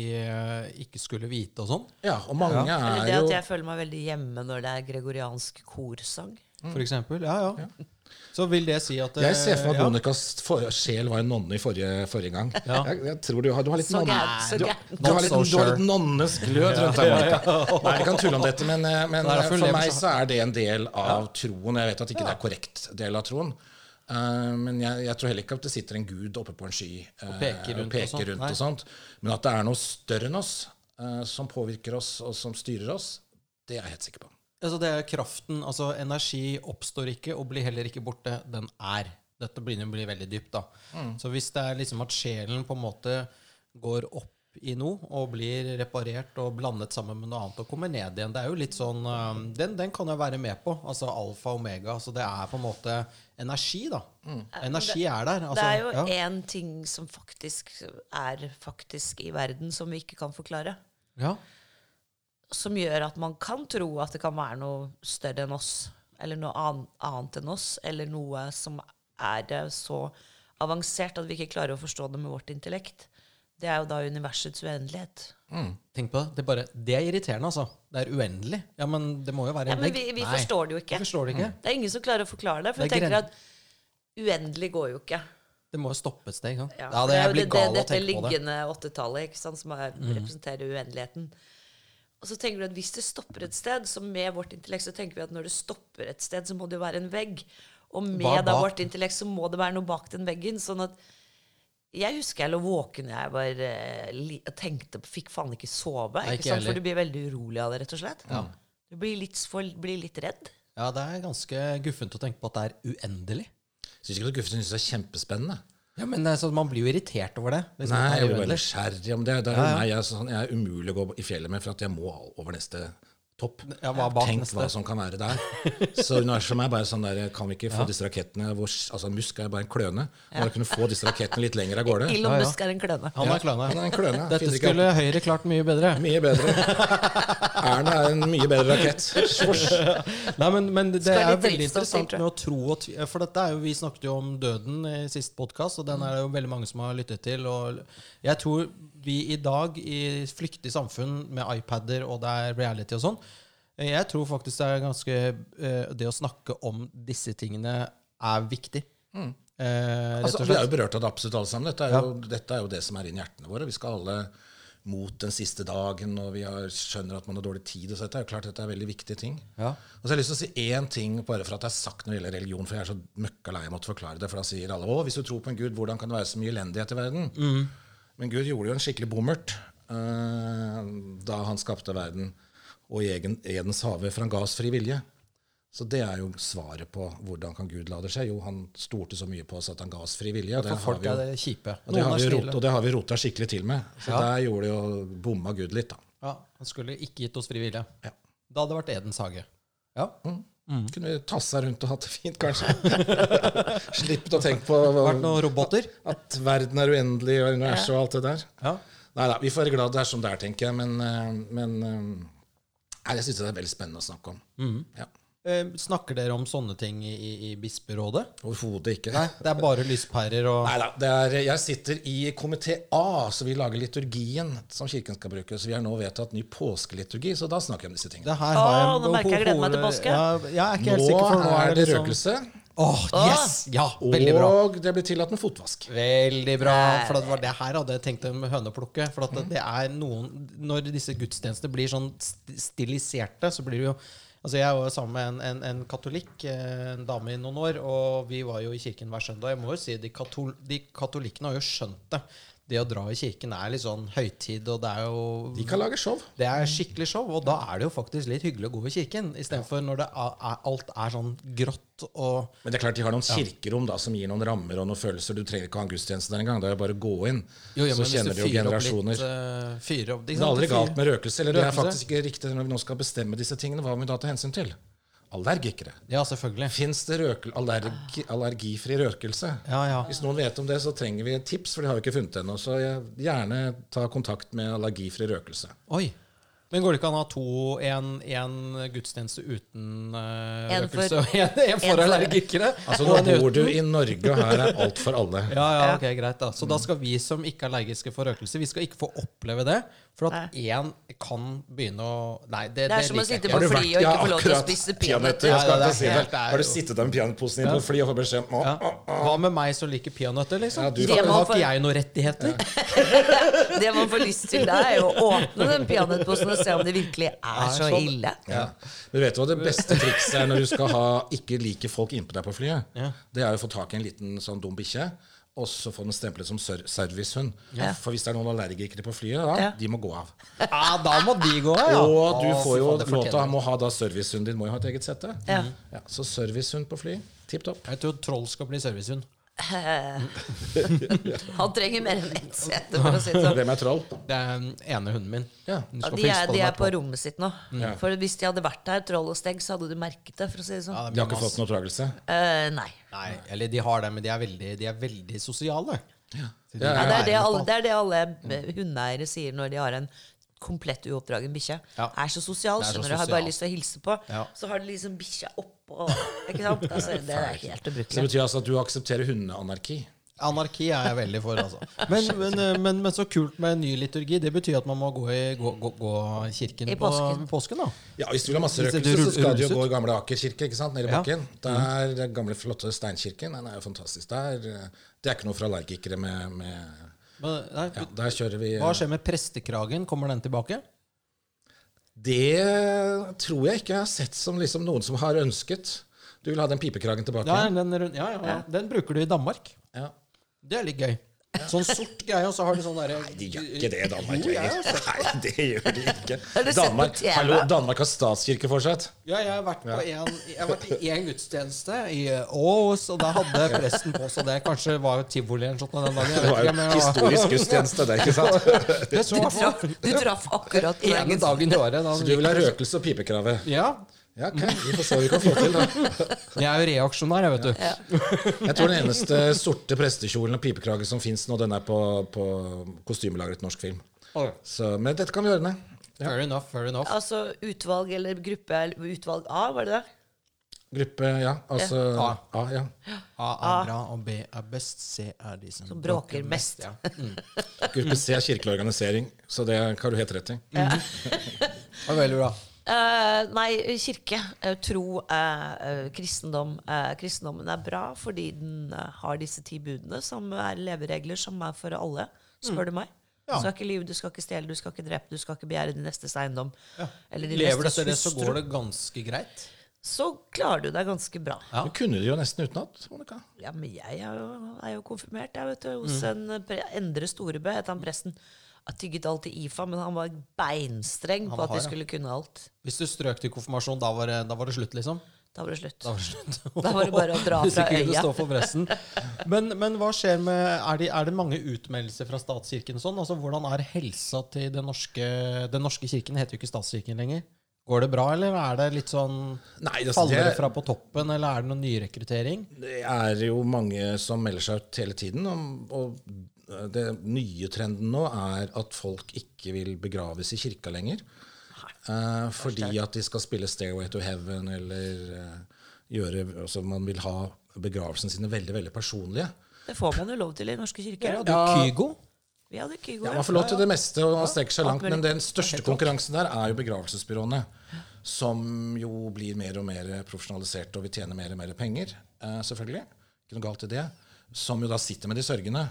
ikke skulle vite og sånn. Ja, og mange ja. er det at jeg føler meg veldig hjemme når det er gregoriansk korsang. For eksempel. Ja, ja. Så vil det si at Jeg ser for meg at ja. Monikas sjel var en nonne i forrige, forrige gang. Ja. Jeg, jeg tror du har, du har litt Så nonne... Du, du, har litt, du har litt nonnes glød rundt deg, Monica. Nei, jeg kan tulle om dette, men, eh, men eh, for meg så- er det en del av troen. Jeg vet at ikke det er korrekt del av troen, Uh, men jeg, jeg tror heller ikke at det sitter en gud oppe på en sky og peker rundt og sånt, rundt og sånt. Men at det er noe større enn oss uh, som påvirker oss, og som styrer oss, det er jeg helt sikker på. Altså det er kraften, altså energi oppstår ikke og blir heller ikke borte, den er. Dette begynner å bli veldig dypt, da. Så hvis det er liksom at sjelen på en måte går opp i noe og blir reparert og blandet sammen med noe annet og kommer ned igjen, det er jo litt sånn Den, den kan jeg være med på. Altså alfa og omega. Så det er på en måte energi, da. Energi er der. Altså, det er jo ja. ting som faktisk er faktisk i verden, som vi ikke kan forklare. ja. Som gjør at man kan tro at det kan være noe større enn oss. Eller noe annet enn oss. Eller noe som er så avansert at vi ikke klarer å forstå det med vårt intellekt. Det er jo da universets uendelighet. Tenk på det. Det er, bare, det er irriterende, altså. Det er uendelig. Ja, men det må jo være Ja, men vi, vi forstår det jo ikke. Vi forstår det ikke. Det er ingen som klarer å forklare det. For Det er tenker at uendelig går jo ikke. Det må jo stoppe et sted. Ja, Ja, det, det, er jo det, det, dette liggende åttetallet som er, representerer uendeligheten. Og så tenker du at hvis det stopper et sted, så med vårt intellekt så tenker vi at når det stopper et sted, så må det jo være en vegg. Og med da vårt intellekt så må det være noe bak den veggen. sånn at jeg husker jeg lå våken jeg var eh, tenkte Fikk faen ikke sove. Ikke ikke sant? For du blir veldig urolig av det, rett og slett. Du blir litt, for, blir litt redd. Ja, det er ganske guffent å tenke på at det er uendelig. Syns ikke at guffent, syns det er kjempespennende. Ja, men sånn, Man blir jo irritert over det. hvis Nei, jeg blir bare nysgjerrig om det. det er, jo meg, jeg, sånn, jeg er umulig å gå i fjellet med, for at jeg må over neste topp. Ja, hva bak Tenk neste? hva som kan være der. Så universet er bare sånn der, kan vi ikke få disse rakettene hvor, altså Musk er bare en kløne. Bare kunne få disse rakettene litt lenger av gårde. Elon Ja, ja. Musk er en kløne. Han er kløne. Han er en kløne. Dette Finner ikke skulle Høyre klart mye bedre. Mye bedre. Erna er en mye bedre rakett. Nei, men, men det Skal er veldig interessant med å tro og tvile. For dette er jo, Vi snakket jo om døden i sist podkast, og den er det jo veldig mange som har lyttet til. Og jeg tror vi i dag, i flyktig samfunn med iPader og det er reality og sånn, jeg tror faktisk det er ganske eh, Det å snakke om disse tingene er viktig. Eh, rett Altså, vi er jo berørt av det absolutt alle sammen. Dette er, jo, dette er jo det som er inni hjertene våre. Vi skal alle mot den siste dagen, og vi har, skjønner at man har dårlig tid. Så dette er jo klart dette er veldig viktige ting. Ja. Og så har jeg lyst til å si én ting bare for at det er sagt når det gjelder religion, for jeg er så møkka lei av å måtte forklare det. For da sier alle å, hvis du tror på en gud, hvordan kan det være så mye elendighet i verden? Men Gud gjorde jo en skikkelig bommert uh, da han skapte verden og i egen, Edens hage, ga oss fri vilje. Så det er jo svaret på hvordan kan Gud la det skje. Jo, han stolte så mye på oss at han ga oss fri vilje. Det For har folk vi jo, er det kjipe. og det har vi rot, og det har vi rota skikkelig til med. Så Ja. der gjorde det jo bomma Gud litt, da. Ja, Han skulle ikke gitt oss fri vilje. Ja. Da hadde det vært Edens hage. Ja. Kunne vi tassa rundt og hatt det fint, kanskje. Slippet å tenke på Vært noen roboter. at verden er uendelig og universet og alt det der. Ja. Nei da, vi får være glad det er som det er, tenker jeg. Men, eh, men eh, nei, jeg syns det er veldig spennende å snakke om. Ja. Eh, Snakker dere om sånne ting i, i, i bisprådet? Overhodet ikke. Nei, det er bare lyspærer og Neida, det er, jeg sitter i komité A, så vi lager liturgien som Kirken skal bruke. Så vi har nå vedtatt ny påskeliturgi, så da snakker vi om disse tingene. det her Åh, har jeg nå merker jeg gleder meg til påske. Ja, jeg er ikke helt Nå sikker, for nå er det liksom- røkelse, Åh, yes! Ja, veldig bra. og det blir tillatt med fotvask. Veldig bra. For det var det her hadde jeg tenkt om høneplukke. For at det, det er noen Når disse gudstjenestene blir sånn stiliserte, så blir det jo Altså Jeg var sammen med en, en, en katolikk, eh, en dame i noen år, og vi var jo i kirken hver søndag. Jeg må jo si De, katol, de katolikkene har jo skjønt det. Det å dra i kirken er litt sånn høytid, og det er jo De kan lage show. Det er skikkelig show, og da er det jo faktisk litt hyggelig å gå i kirken. Istedenfor når det er, alt er sånn grått og Men det er klart de har noen kirkerom da, som gir noen rammer og noen følelser. Du trenger ikke ha en gudstjeneste der engang. Det er bare å gå inn. Jo, ja, så kjenner du jo generasjoner. litt, uh, opp, Det er aldri galt med røkelse. Eller det er faktisk ikke riktig når vi nå skal bestemme disse tingene. Hva må vi da ta hensyn til? Allergikere. Ja, selvfølgelig. Fins det røkel, allergi, allergifri røkelse? Ja, ja. Hvis noen vet om det, så trenger vi et tips, for det har vi ikke funnet ennå. Så gjerne ta kontakt med allergifri røkelse. Oi. Men går det ikke an å ha to, en, en gudstjeneste uten uh, En for- røkelse og en, en for- allergikere? Altså, nå bor du i Norge, og her er alt for alle. Ja, ja, ok, greit da Så da skal vi som ikke er allergiske for røkelse, vi skal ikke få oppleve det. For at én kan begynne å Nei, det, Det er som å sitte på flyet du fly og ikke få lov til å spise Peanøtter, det er det. det er Har du sittet der med peanøttposen din på fly og fått beskjed om. Hva med meg som liker peanøtter, liksom? Ja, du- Det har ikke jeg noen rettigheter? Det man får lyst til, da, er jo å åpne den peanøttposen og se om det virkelig er så sånn. ille. Ja. Men vet du hva det beste trikset er når du skal ha ikke like folk innpå deg på flyet? Ja. Det er å få tak i en liten sånn dum bikkje, og så får den stemplet som servicehund. Ja. For hvis det er noen allergikere på flyet, da, Ja. de må gå av. Ja, da må de gå, av, ja. Og du får jo lov til å ha, må ha da servicehunden din, må jo ha et eget sette. Ja. Ja, så servicehund på fly, tipp topp. Jeg tror troll skal bli servicehund. Han trenger mer enn ett sete, for å si det sånn. Hvem er troll? Det er den ene hunden min. Ja. Ja, de er, på de er på rommet sitt nå. Ja. For hvis de hadde vært der, troll og steg, så hadde du merket det. for å si det sånn. Ja, De har ikke fått noe oppdragelse? Uh, nei. Nei, eller de har det, men de er veldig, de er veldig sosiale. De Ja, Ja, det, er det, alle, det er det alle eh, hundeeiere sier når de har en komplett uoppdragen bikkje. Ja. Er så sosial, er skjønner du. Har bare lyst til å hilse på. Ja. Så har de liksom bikkja oppå. Ikke sant? Altså, det er helt Så det betyr altså at du aksepterer hundeanarki? Anarki er jeg veldig for, altså. Men, men, eh, men, men så kult med ny liturgi. Det betyr at man må gå i gå, gå, gå kirken I på påsken. påsken, da. Ja, Hvis du vil ha masse røkelser, røkelse, så skal du jo gå i gamle Aker kirke, ikke sant, nede i Ja. bakken. Der, den gamle, flotte steinkirken, den er jo fantastisk. Der, eh, det er ikke noe for allergikere med, med Men, nei, ja, Der kjører vi Hva skjer med prestekragen? Kommer den tilbake? Det tror jeg ikke jeg har sett som liksom noen som har ønsket. Du vil ha den pipekragen tilbake? Ja, den, ja, ja, ja. den bruker du i Danmark. Ja. Det er litt gøy. Sånn sort greie, og så har de sånn derre De gjør ikke det Danmark Jo, jeg har sett det. Nei, det gjør de ikke. Har du sett på Danmark, TV? hallo, Danmark har statskirke fortsatt. Ja, jeg har vært på en, jeg har vært i én gudstjeneste i Ås, og da hadde presten på seg det. Kanskje var jo tivoli eller noe sånt den dagen. Det var jo historisk gudstjeneste, det, ikke sant? Det så Du traff, du traff akkurat egen dagen i året. Da, Så du vil ha røkelse og pipekrave? Ja. Ja, ok, vi får se hva vi kan få til, da. Jeg er jo reaksjonær, jeg, vet du. Jeg tror den eneste sorte prestekjolen og pipekrage som fins nå, den er på, på kostymelageret norsk film. Okay. Så, men dette kan vi ordne. Ja. Fair enough, fair enough. Altså utvalg eller gruppe eller Utvalg A, var det det? Gruppe, ja. Altså A. A. ja. A er bra, og B er best. C er de som, Som bråker mest. Ja. Gruppe C er kirkelig organisering, så det har du helt rett i. Det var veldig bra. Eh, nei, kirke, uh, tro, eh, eh, kristendom. Eh, kristendommen er bra fordi den har disse ti budene, som er leveregler som er for alle, spør du meg. Ja. Du skal ikke lyve, du skal ikke stjele, du skal ikke drepe, du skal ikke begjære din nestes eiendom. Eller din Lever du etter det, så går det ganske greit. Så klarer du deg ganske bra. Ja. Du kunne det jo nesten utenat, Monica. Ja, men jeg er jo, er jo konfirmert, jeg, vet du. Hos en eh, pre Endre Storebø, het han presten. Jeg tygget alltid IFA, men han var beinstreng Han på at de ja. skulle kunne alt. Hvis du strøk til konfirmasjon, da var det, da var det slutt, liksom? Da var det slutt. Da var det slutt. Da var det bare å dra fra øya. stå for. Men, men hva skjer med Er det, er det mange utmeldelser fra statskirken? Sånn? Altså, hvordan er helsa til den norske Den norske kirken heter jo ikke statskirken lenger. Går det bra, eller er det litt sånn Nei, det, Faller det det- fra på toppen, eller er det noen nyrekruttering? Det er jo mange som melder seg ut hele tiden. Og, og det nye trenden nå er at folk ikke vil begraves i kirka lenger. Uh, fordi at de skal spille 'Stairway to Heaven' eller uh, gjøre altså Man vil ha begravelsene sine veldig veldig personlige. Det får man jo lov til i norske kirker. Ja, hadde Kygo. Vi hadde Kygo. Ja, ja. Man får lov til det meste, og man strekker seg langt. Men den største konkurransen der er jo begravelsesbyråene. Som jo blir mer og mer profesjonaliserte og vil tjene mer og mer penger. uh, selvfølgelig. Ikke noe galt i det. Som jo da sitter med de sørgende.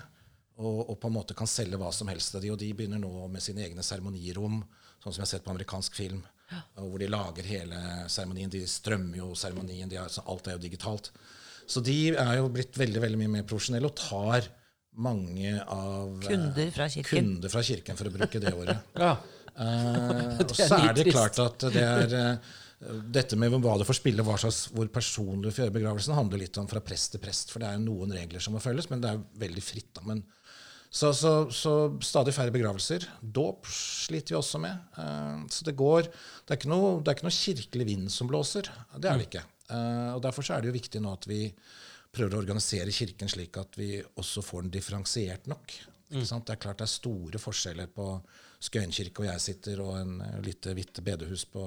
Og, og på en måte kan selge hva som helst av de. Og de begynner nå med sine egne seremonirom, sånn som jeg har sett på amerikansk film. Ja. Hvor de lager hele seremonien. De strømmer jo seremonien. de Alt er jo digitalt. Så de er jo blitt veldig veldig mye mer profesjonelle og tar mange av eh, Kunder fra kirken. kunder fra kirken, for å bruke det ordet. Ja. uh, og så er det klart at det er uh, dette med hva du får spille, hva slags, hvor personlig du får gjøre begravelsen, handler litt om fra prest til prest. For det er jo noen regler som må følges, men det er veldig fritt. da, men så, så, så stadig færre begravelser. Dåp sliter vi også med. Uh, så det går Det er ikke noe, det er ikke noe kirkelig vind som blåser. Det er det ikke. Uh, og Derfor så er det jo viktig nå at vi prøver å organisere Kirken slik at vi også får den differensiert nok. Ikke sant? Det er klart det er store forskjeller på Skøyen kirke og jeg sitter, og en lite hvitt bedehus på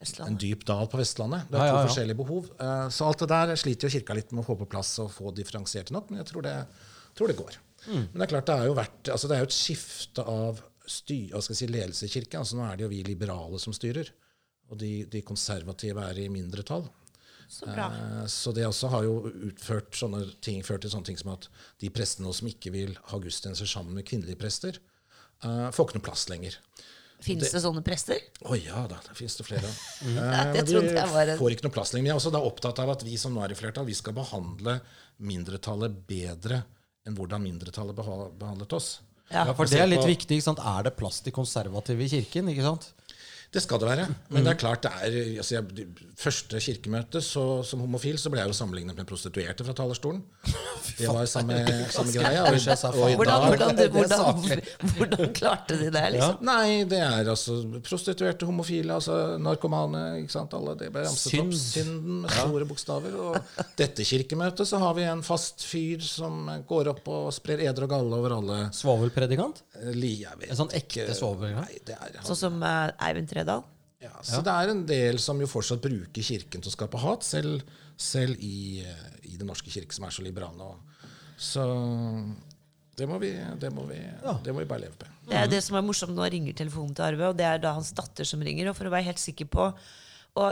Vestlandet. en dyp dal på Vestlandet. Det er to ja, ja. forskjellige behov. Uh, Så alt det der sliter jo kirka litt med å få på plass og få differensiert nok, men jeg tror det, tror det går. Men det er klart det er jo vært, altså det er jo et skifte av styr, si, ledelse i kirken. Altså nå er det jo vi liberale som styrer, og de, de konservative er i mindretall. Så bra. Eh, Så det også har jo utført sånne ting, ført til sånne ting som at de prestene som ikke vil ha gudstjenester sammen med kvinnelige prester, eh, får ikke noe plass lenger. Fins det sånne prester? Å ja da, det finnes det flere av. Ja, Eh, det de jeg var en- får ikke noe plass lenger. Men jeg er også da opptatt av at vi som nå er i flertall, vi skal behandle mindretallet bedre enn hvordan mindretallet beha- behandlet oss. Ja. For det er litt viktig. ikke sant? Er det plass til konservative i kirken? ikke sant? Det skal det være. Men det er klart det er altså jeg, Første kirkemøte så, som homofil så ble jeg jo sammenlignet med prostituerte fra talerstolen. Det var samme, samme greia. Og, og i. Hvordan, dag hvordan, hvordan, hvordan klarte de det, liksom? Nei, det er altså prostituerte, homofile, altså narkomane. ikke sant, alle, Det ble ramset Synd. opp. Synden med store bokstaver. Og dette kirkemøtet så har vi en fast fyr som går opp og sprer eder og galle over alle. Svovelpredikant? eh, En sånn ekte svovelpredikant? Er Sånn som uh, Eivind Tredal? ja, Så det er en del som jo fortsatt bruker kirken til å skape hat, selv, selv i, eh, i Den norske kirke, som er så liberal nå. så det må, vi, det, må vi, det må vi bare leve med. Det er det som er morsomt nå ringer telefonen til Arve, og det er da hans datter som ringer. Og for å være helt sikker på å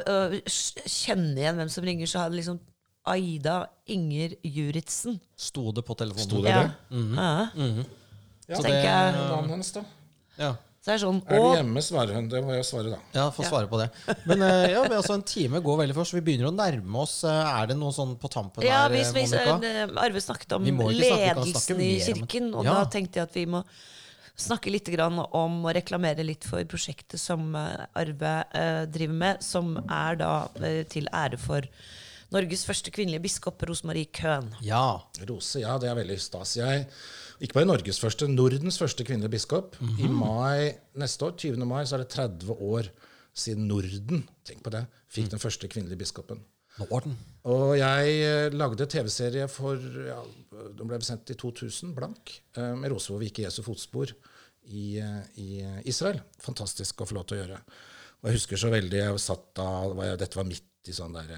kjenne igjen hvem som ringer, så hadde liksom Aida Inger Juritzen. Sto det på telefonen? Sto det Ja. det? Ja. Ja, Så det er Navnet hennes, da? Ja. Så er sånn Er du hjemme, svarer hun. Det må jeg svare, da. Ja, få svare på det. Men eh, ja, men altså, en time går veldig fort, så vi begynner å nærme oss. Eh, Er det noe sånn på tampen ja, her, hvis, eh, hvis Monica? Arve snakket om snakke- ledelsen i kirken, og Ja. da tenkte jeg at vi må snakke litt grann om å reklamere litt for prosjektet som Arve driver med, som er da til ære for Norges første kvinnelige biskop, Rosemarie Køhn. Ja. Rose, ja, det er veldig stas. Jeg, ikke bare Norges første, Nordens første kvinnelige biskop. I mai neste år, 20. mai, så er det 30 år siden Norden tenk på det, fikk den første kvinnelige biskopen. Norden. Og jeg eh, lagde TV-serie for ja, Den ble sendt i 2000, blank, eh, med Rose hvor vi gikk i Jesu fotspor i, eh, i Israel. Fantastisk å få lov til å gjøre. Og jeg husker så veldig jeg satt da, var jeg, Dette var midt i sånn der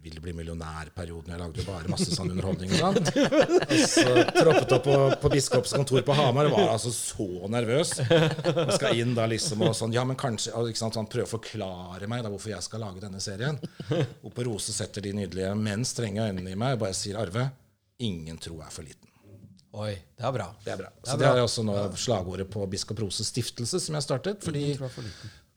'Vil du bli millionær-perioden. Jeg lagde bare masse sånn underholdning. og sånn. Og så troppet opp på, på biskops kontor på Hamar og var altså så nervøs. Og skal inn da liksom og sånn Ja, men kanskje og sant, sånn, Prøve å forklare meg da hvorfor jeg skal lage denne serien. På Rose setter de nydelige, men strenge øynene i meg og bare sier Arve, ingen tro er for liten. Oi, det er bra. Det er bra. Det er Så det er også nå slagordet på Biskop Roses stiftelse, som jeg startet. fordi for.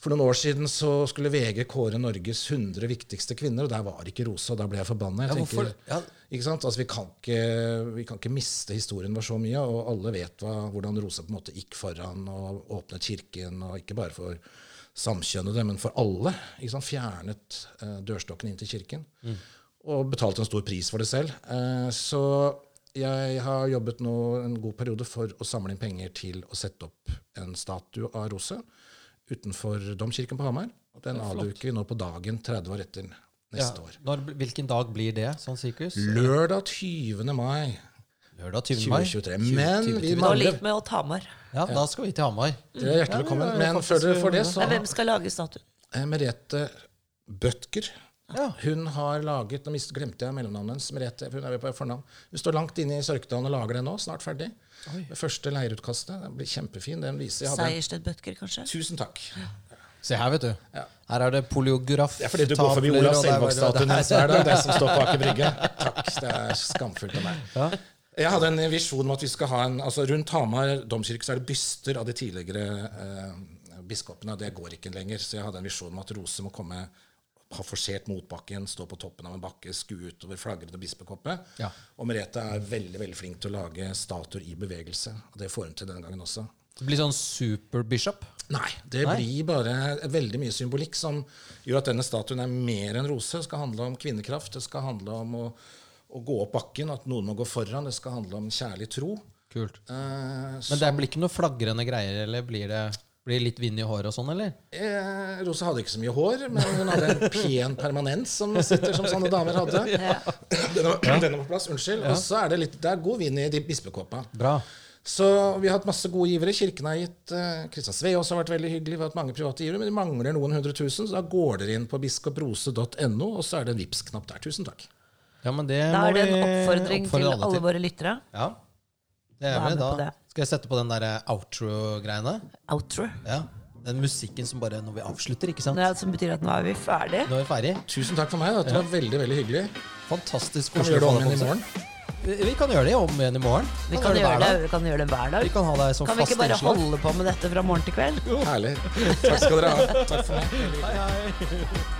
For noen år siden så skulle VG kåre Norges 100 viktigste kvinner, og der var ikke Rosa. da ble jeg forbanna. Jeg Ja, tenker? Ja. ikke sant? Altså, vi, kan ikke, vi kan ikke miste historien vår så mye, og alle vet hva, hvordan Rosa på en måte gikk foran og åpnet kirken, og ikke bare for samkjønnede, men for alle. Ikke sant? Fjernet eh, dørstokken inn til kirken, og betalte en stor pris for det selv. Eh, så jeg har jobbet nå en god periode for å samle inn penger til å sette opp en statue av Rose utenfor Domkirken på Hamar. Den avduker vi nå på dagen 30 år etter neste Ja. år. Når, hvilken dag blir det, sånn sirkus? Lørdag 20. mai Lørdag 20. mai. 2023. Men vi 2023. Og mangler litt med å ta Hamar. Ja, da skal vi til Hamar. Dere er hjertelig velkommen. Men før dere får det, så hvem skal lage statuen? Eh, Merete Bødker. Ja. Hun har laget Nå glemte jeg mellomnavnet hennes. Merete, hun er på fornavn. Hun står langt inne i Sørkedalen og lager den nå. Snart ferdig. Det første leirutkastet. Den blir kjempefin. Den viser jeg hadde Bødker, kanskje? Tusen takk. Se her, vet du. Ja. Her er det poliograf. Det er fordi du går forbi Olav er Selvåg-statuen hennes hver dag. Det som står på Aker Brygge. Takk. Det er skamfullt av meg. Ja. Jeg hadde en visjon om at vi skal ha en altså Rundt Hamar domkirke så er det byster av de tidligere eh, biskopene. Det går ikke lenger. Så jeg hadde en visjon om at Rose må komme ha forsert motbakken, stå på toppen av en bakke, skue utover flagrende bispekoppe. Ja. Og Merete er veldig veldig flink til å lage statuer i bevegelse. Og det får hun til denne gangen også. Det blir sånn superbishop. Nei, det Nei? blir bare veldig mye symbolikk som gjør at denne statuen er mer enn rose. Det skal handle om kvinnekraft, det skal handle om å, å gå opp bakken, at noen må gå foran. Det skal handle om kjærlig tro. Kult. Eh, Men det blir ikke noe flagrende greier, eller blir det blir litt vind i håret og sånn, eller? eh, Rose hadde ikke så mye hår, men hun hadde en pen permanens som sitter som sånne damer hadde. Den var- på plass, unnskyld. Og så er det litt, det er god vind i de bispekåpa. Bra. Så vi har hatt masse gode givere. Kirken har gitt Kristian Kristian også har vært veldig hyggelig. Vi har hatt mange private givere, men det mangler noen hundre tusen. Så da går dere inn på biskoprose.no, og så er det en Vipps-knapp der. Tusen takk. Ja, men det Da må er det en oppfordring til oppfordre alle våre lyttere. Ja. Det er vi da. Skal jeg sette på den der outro-greiene? Outro. Ja. Den musikken som bare når vi avslutter, ikke sant? Er, som betyr at nå er vi ferdige. Nå er vi ferdig. Tusen takk for meg. Dette var veldig veldig hyggelig. Fantastisk Kan vi gjøre det om igjen i morgen? Vi vi kan gjøre det om igjen i morgen. Vi Kan kan, gjøre det, vi kan gjøre det hver Vi dag. kan ha deg som Kan vi ikke bare innslag. holde på med dette fra morgen til kveld? Jo. Herlig. Takk skal dere ha. Takk for meg. Hei, hei.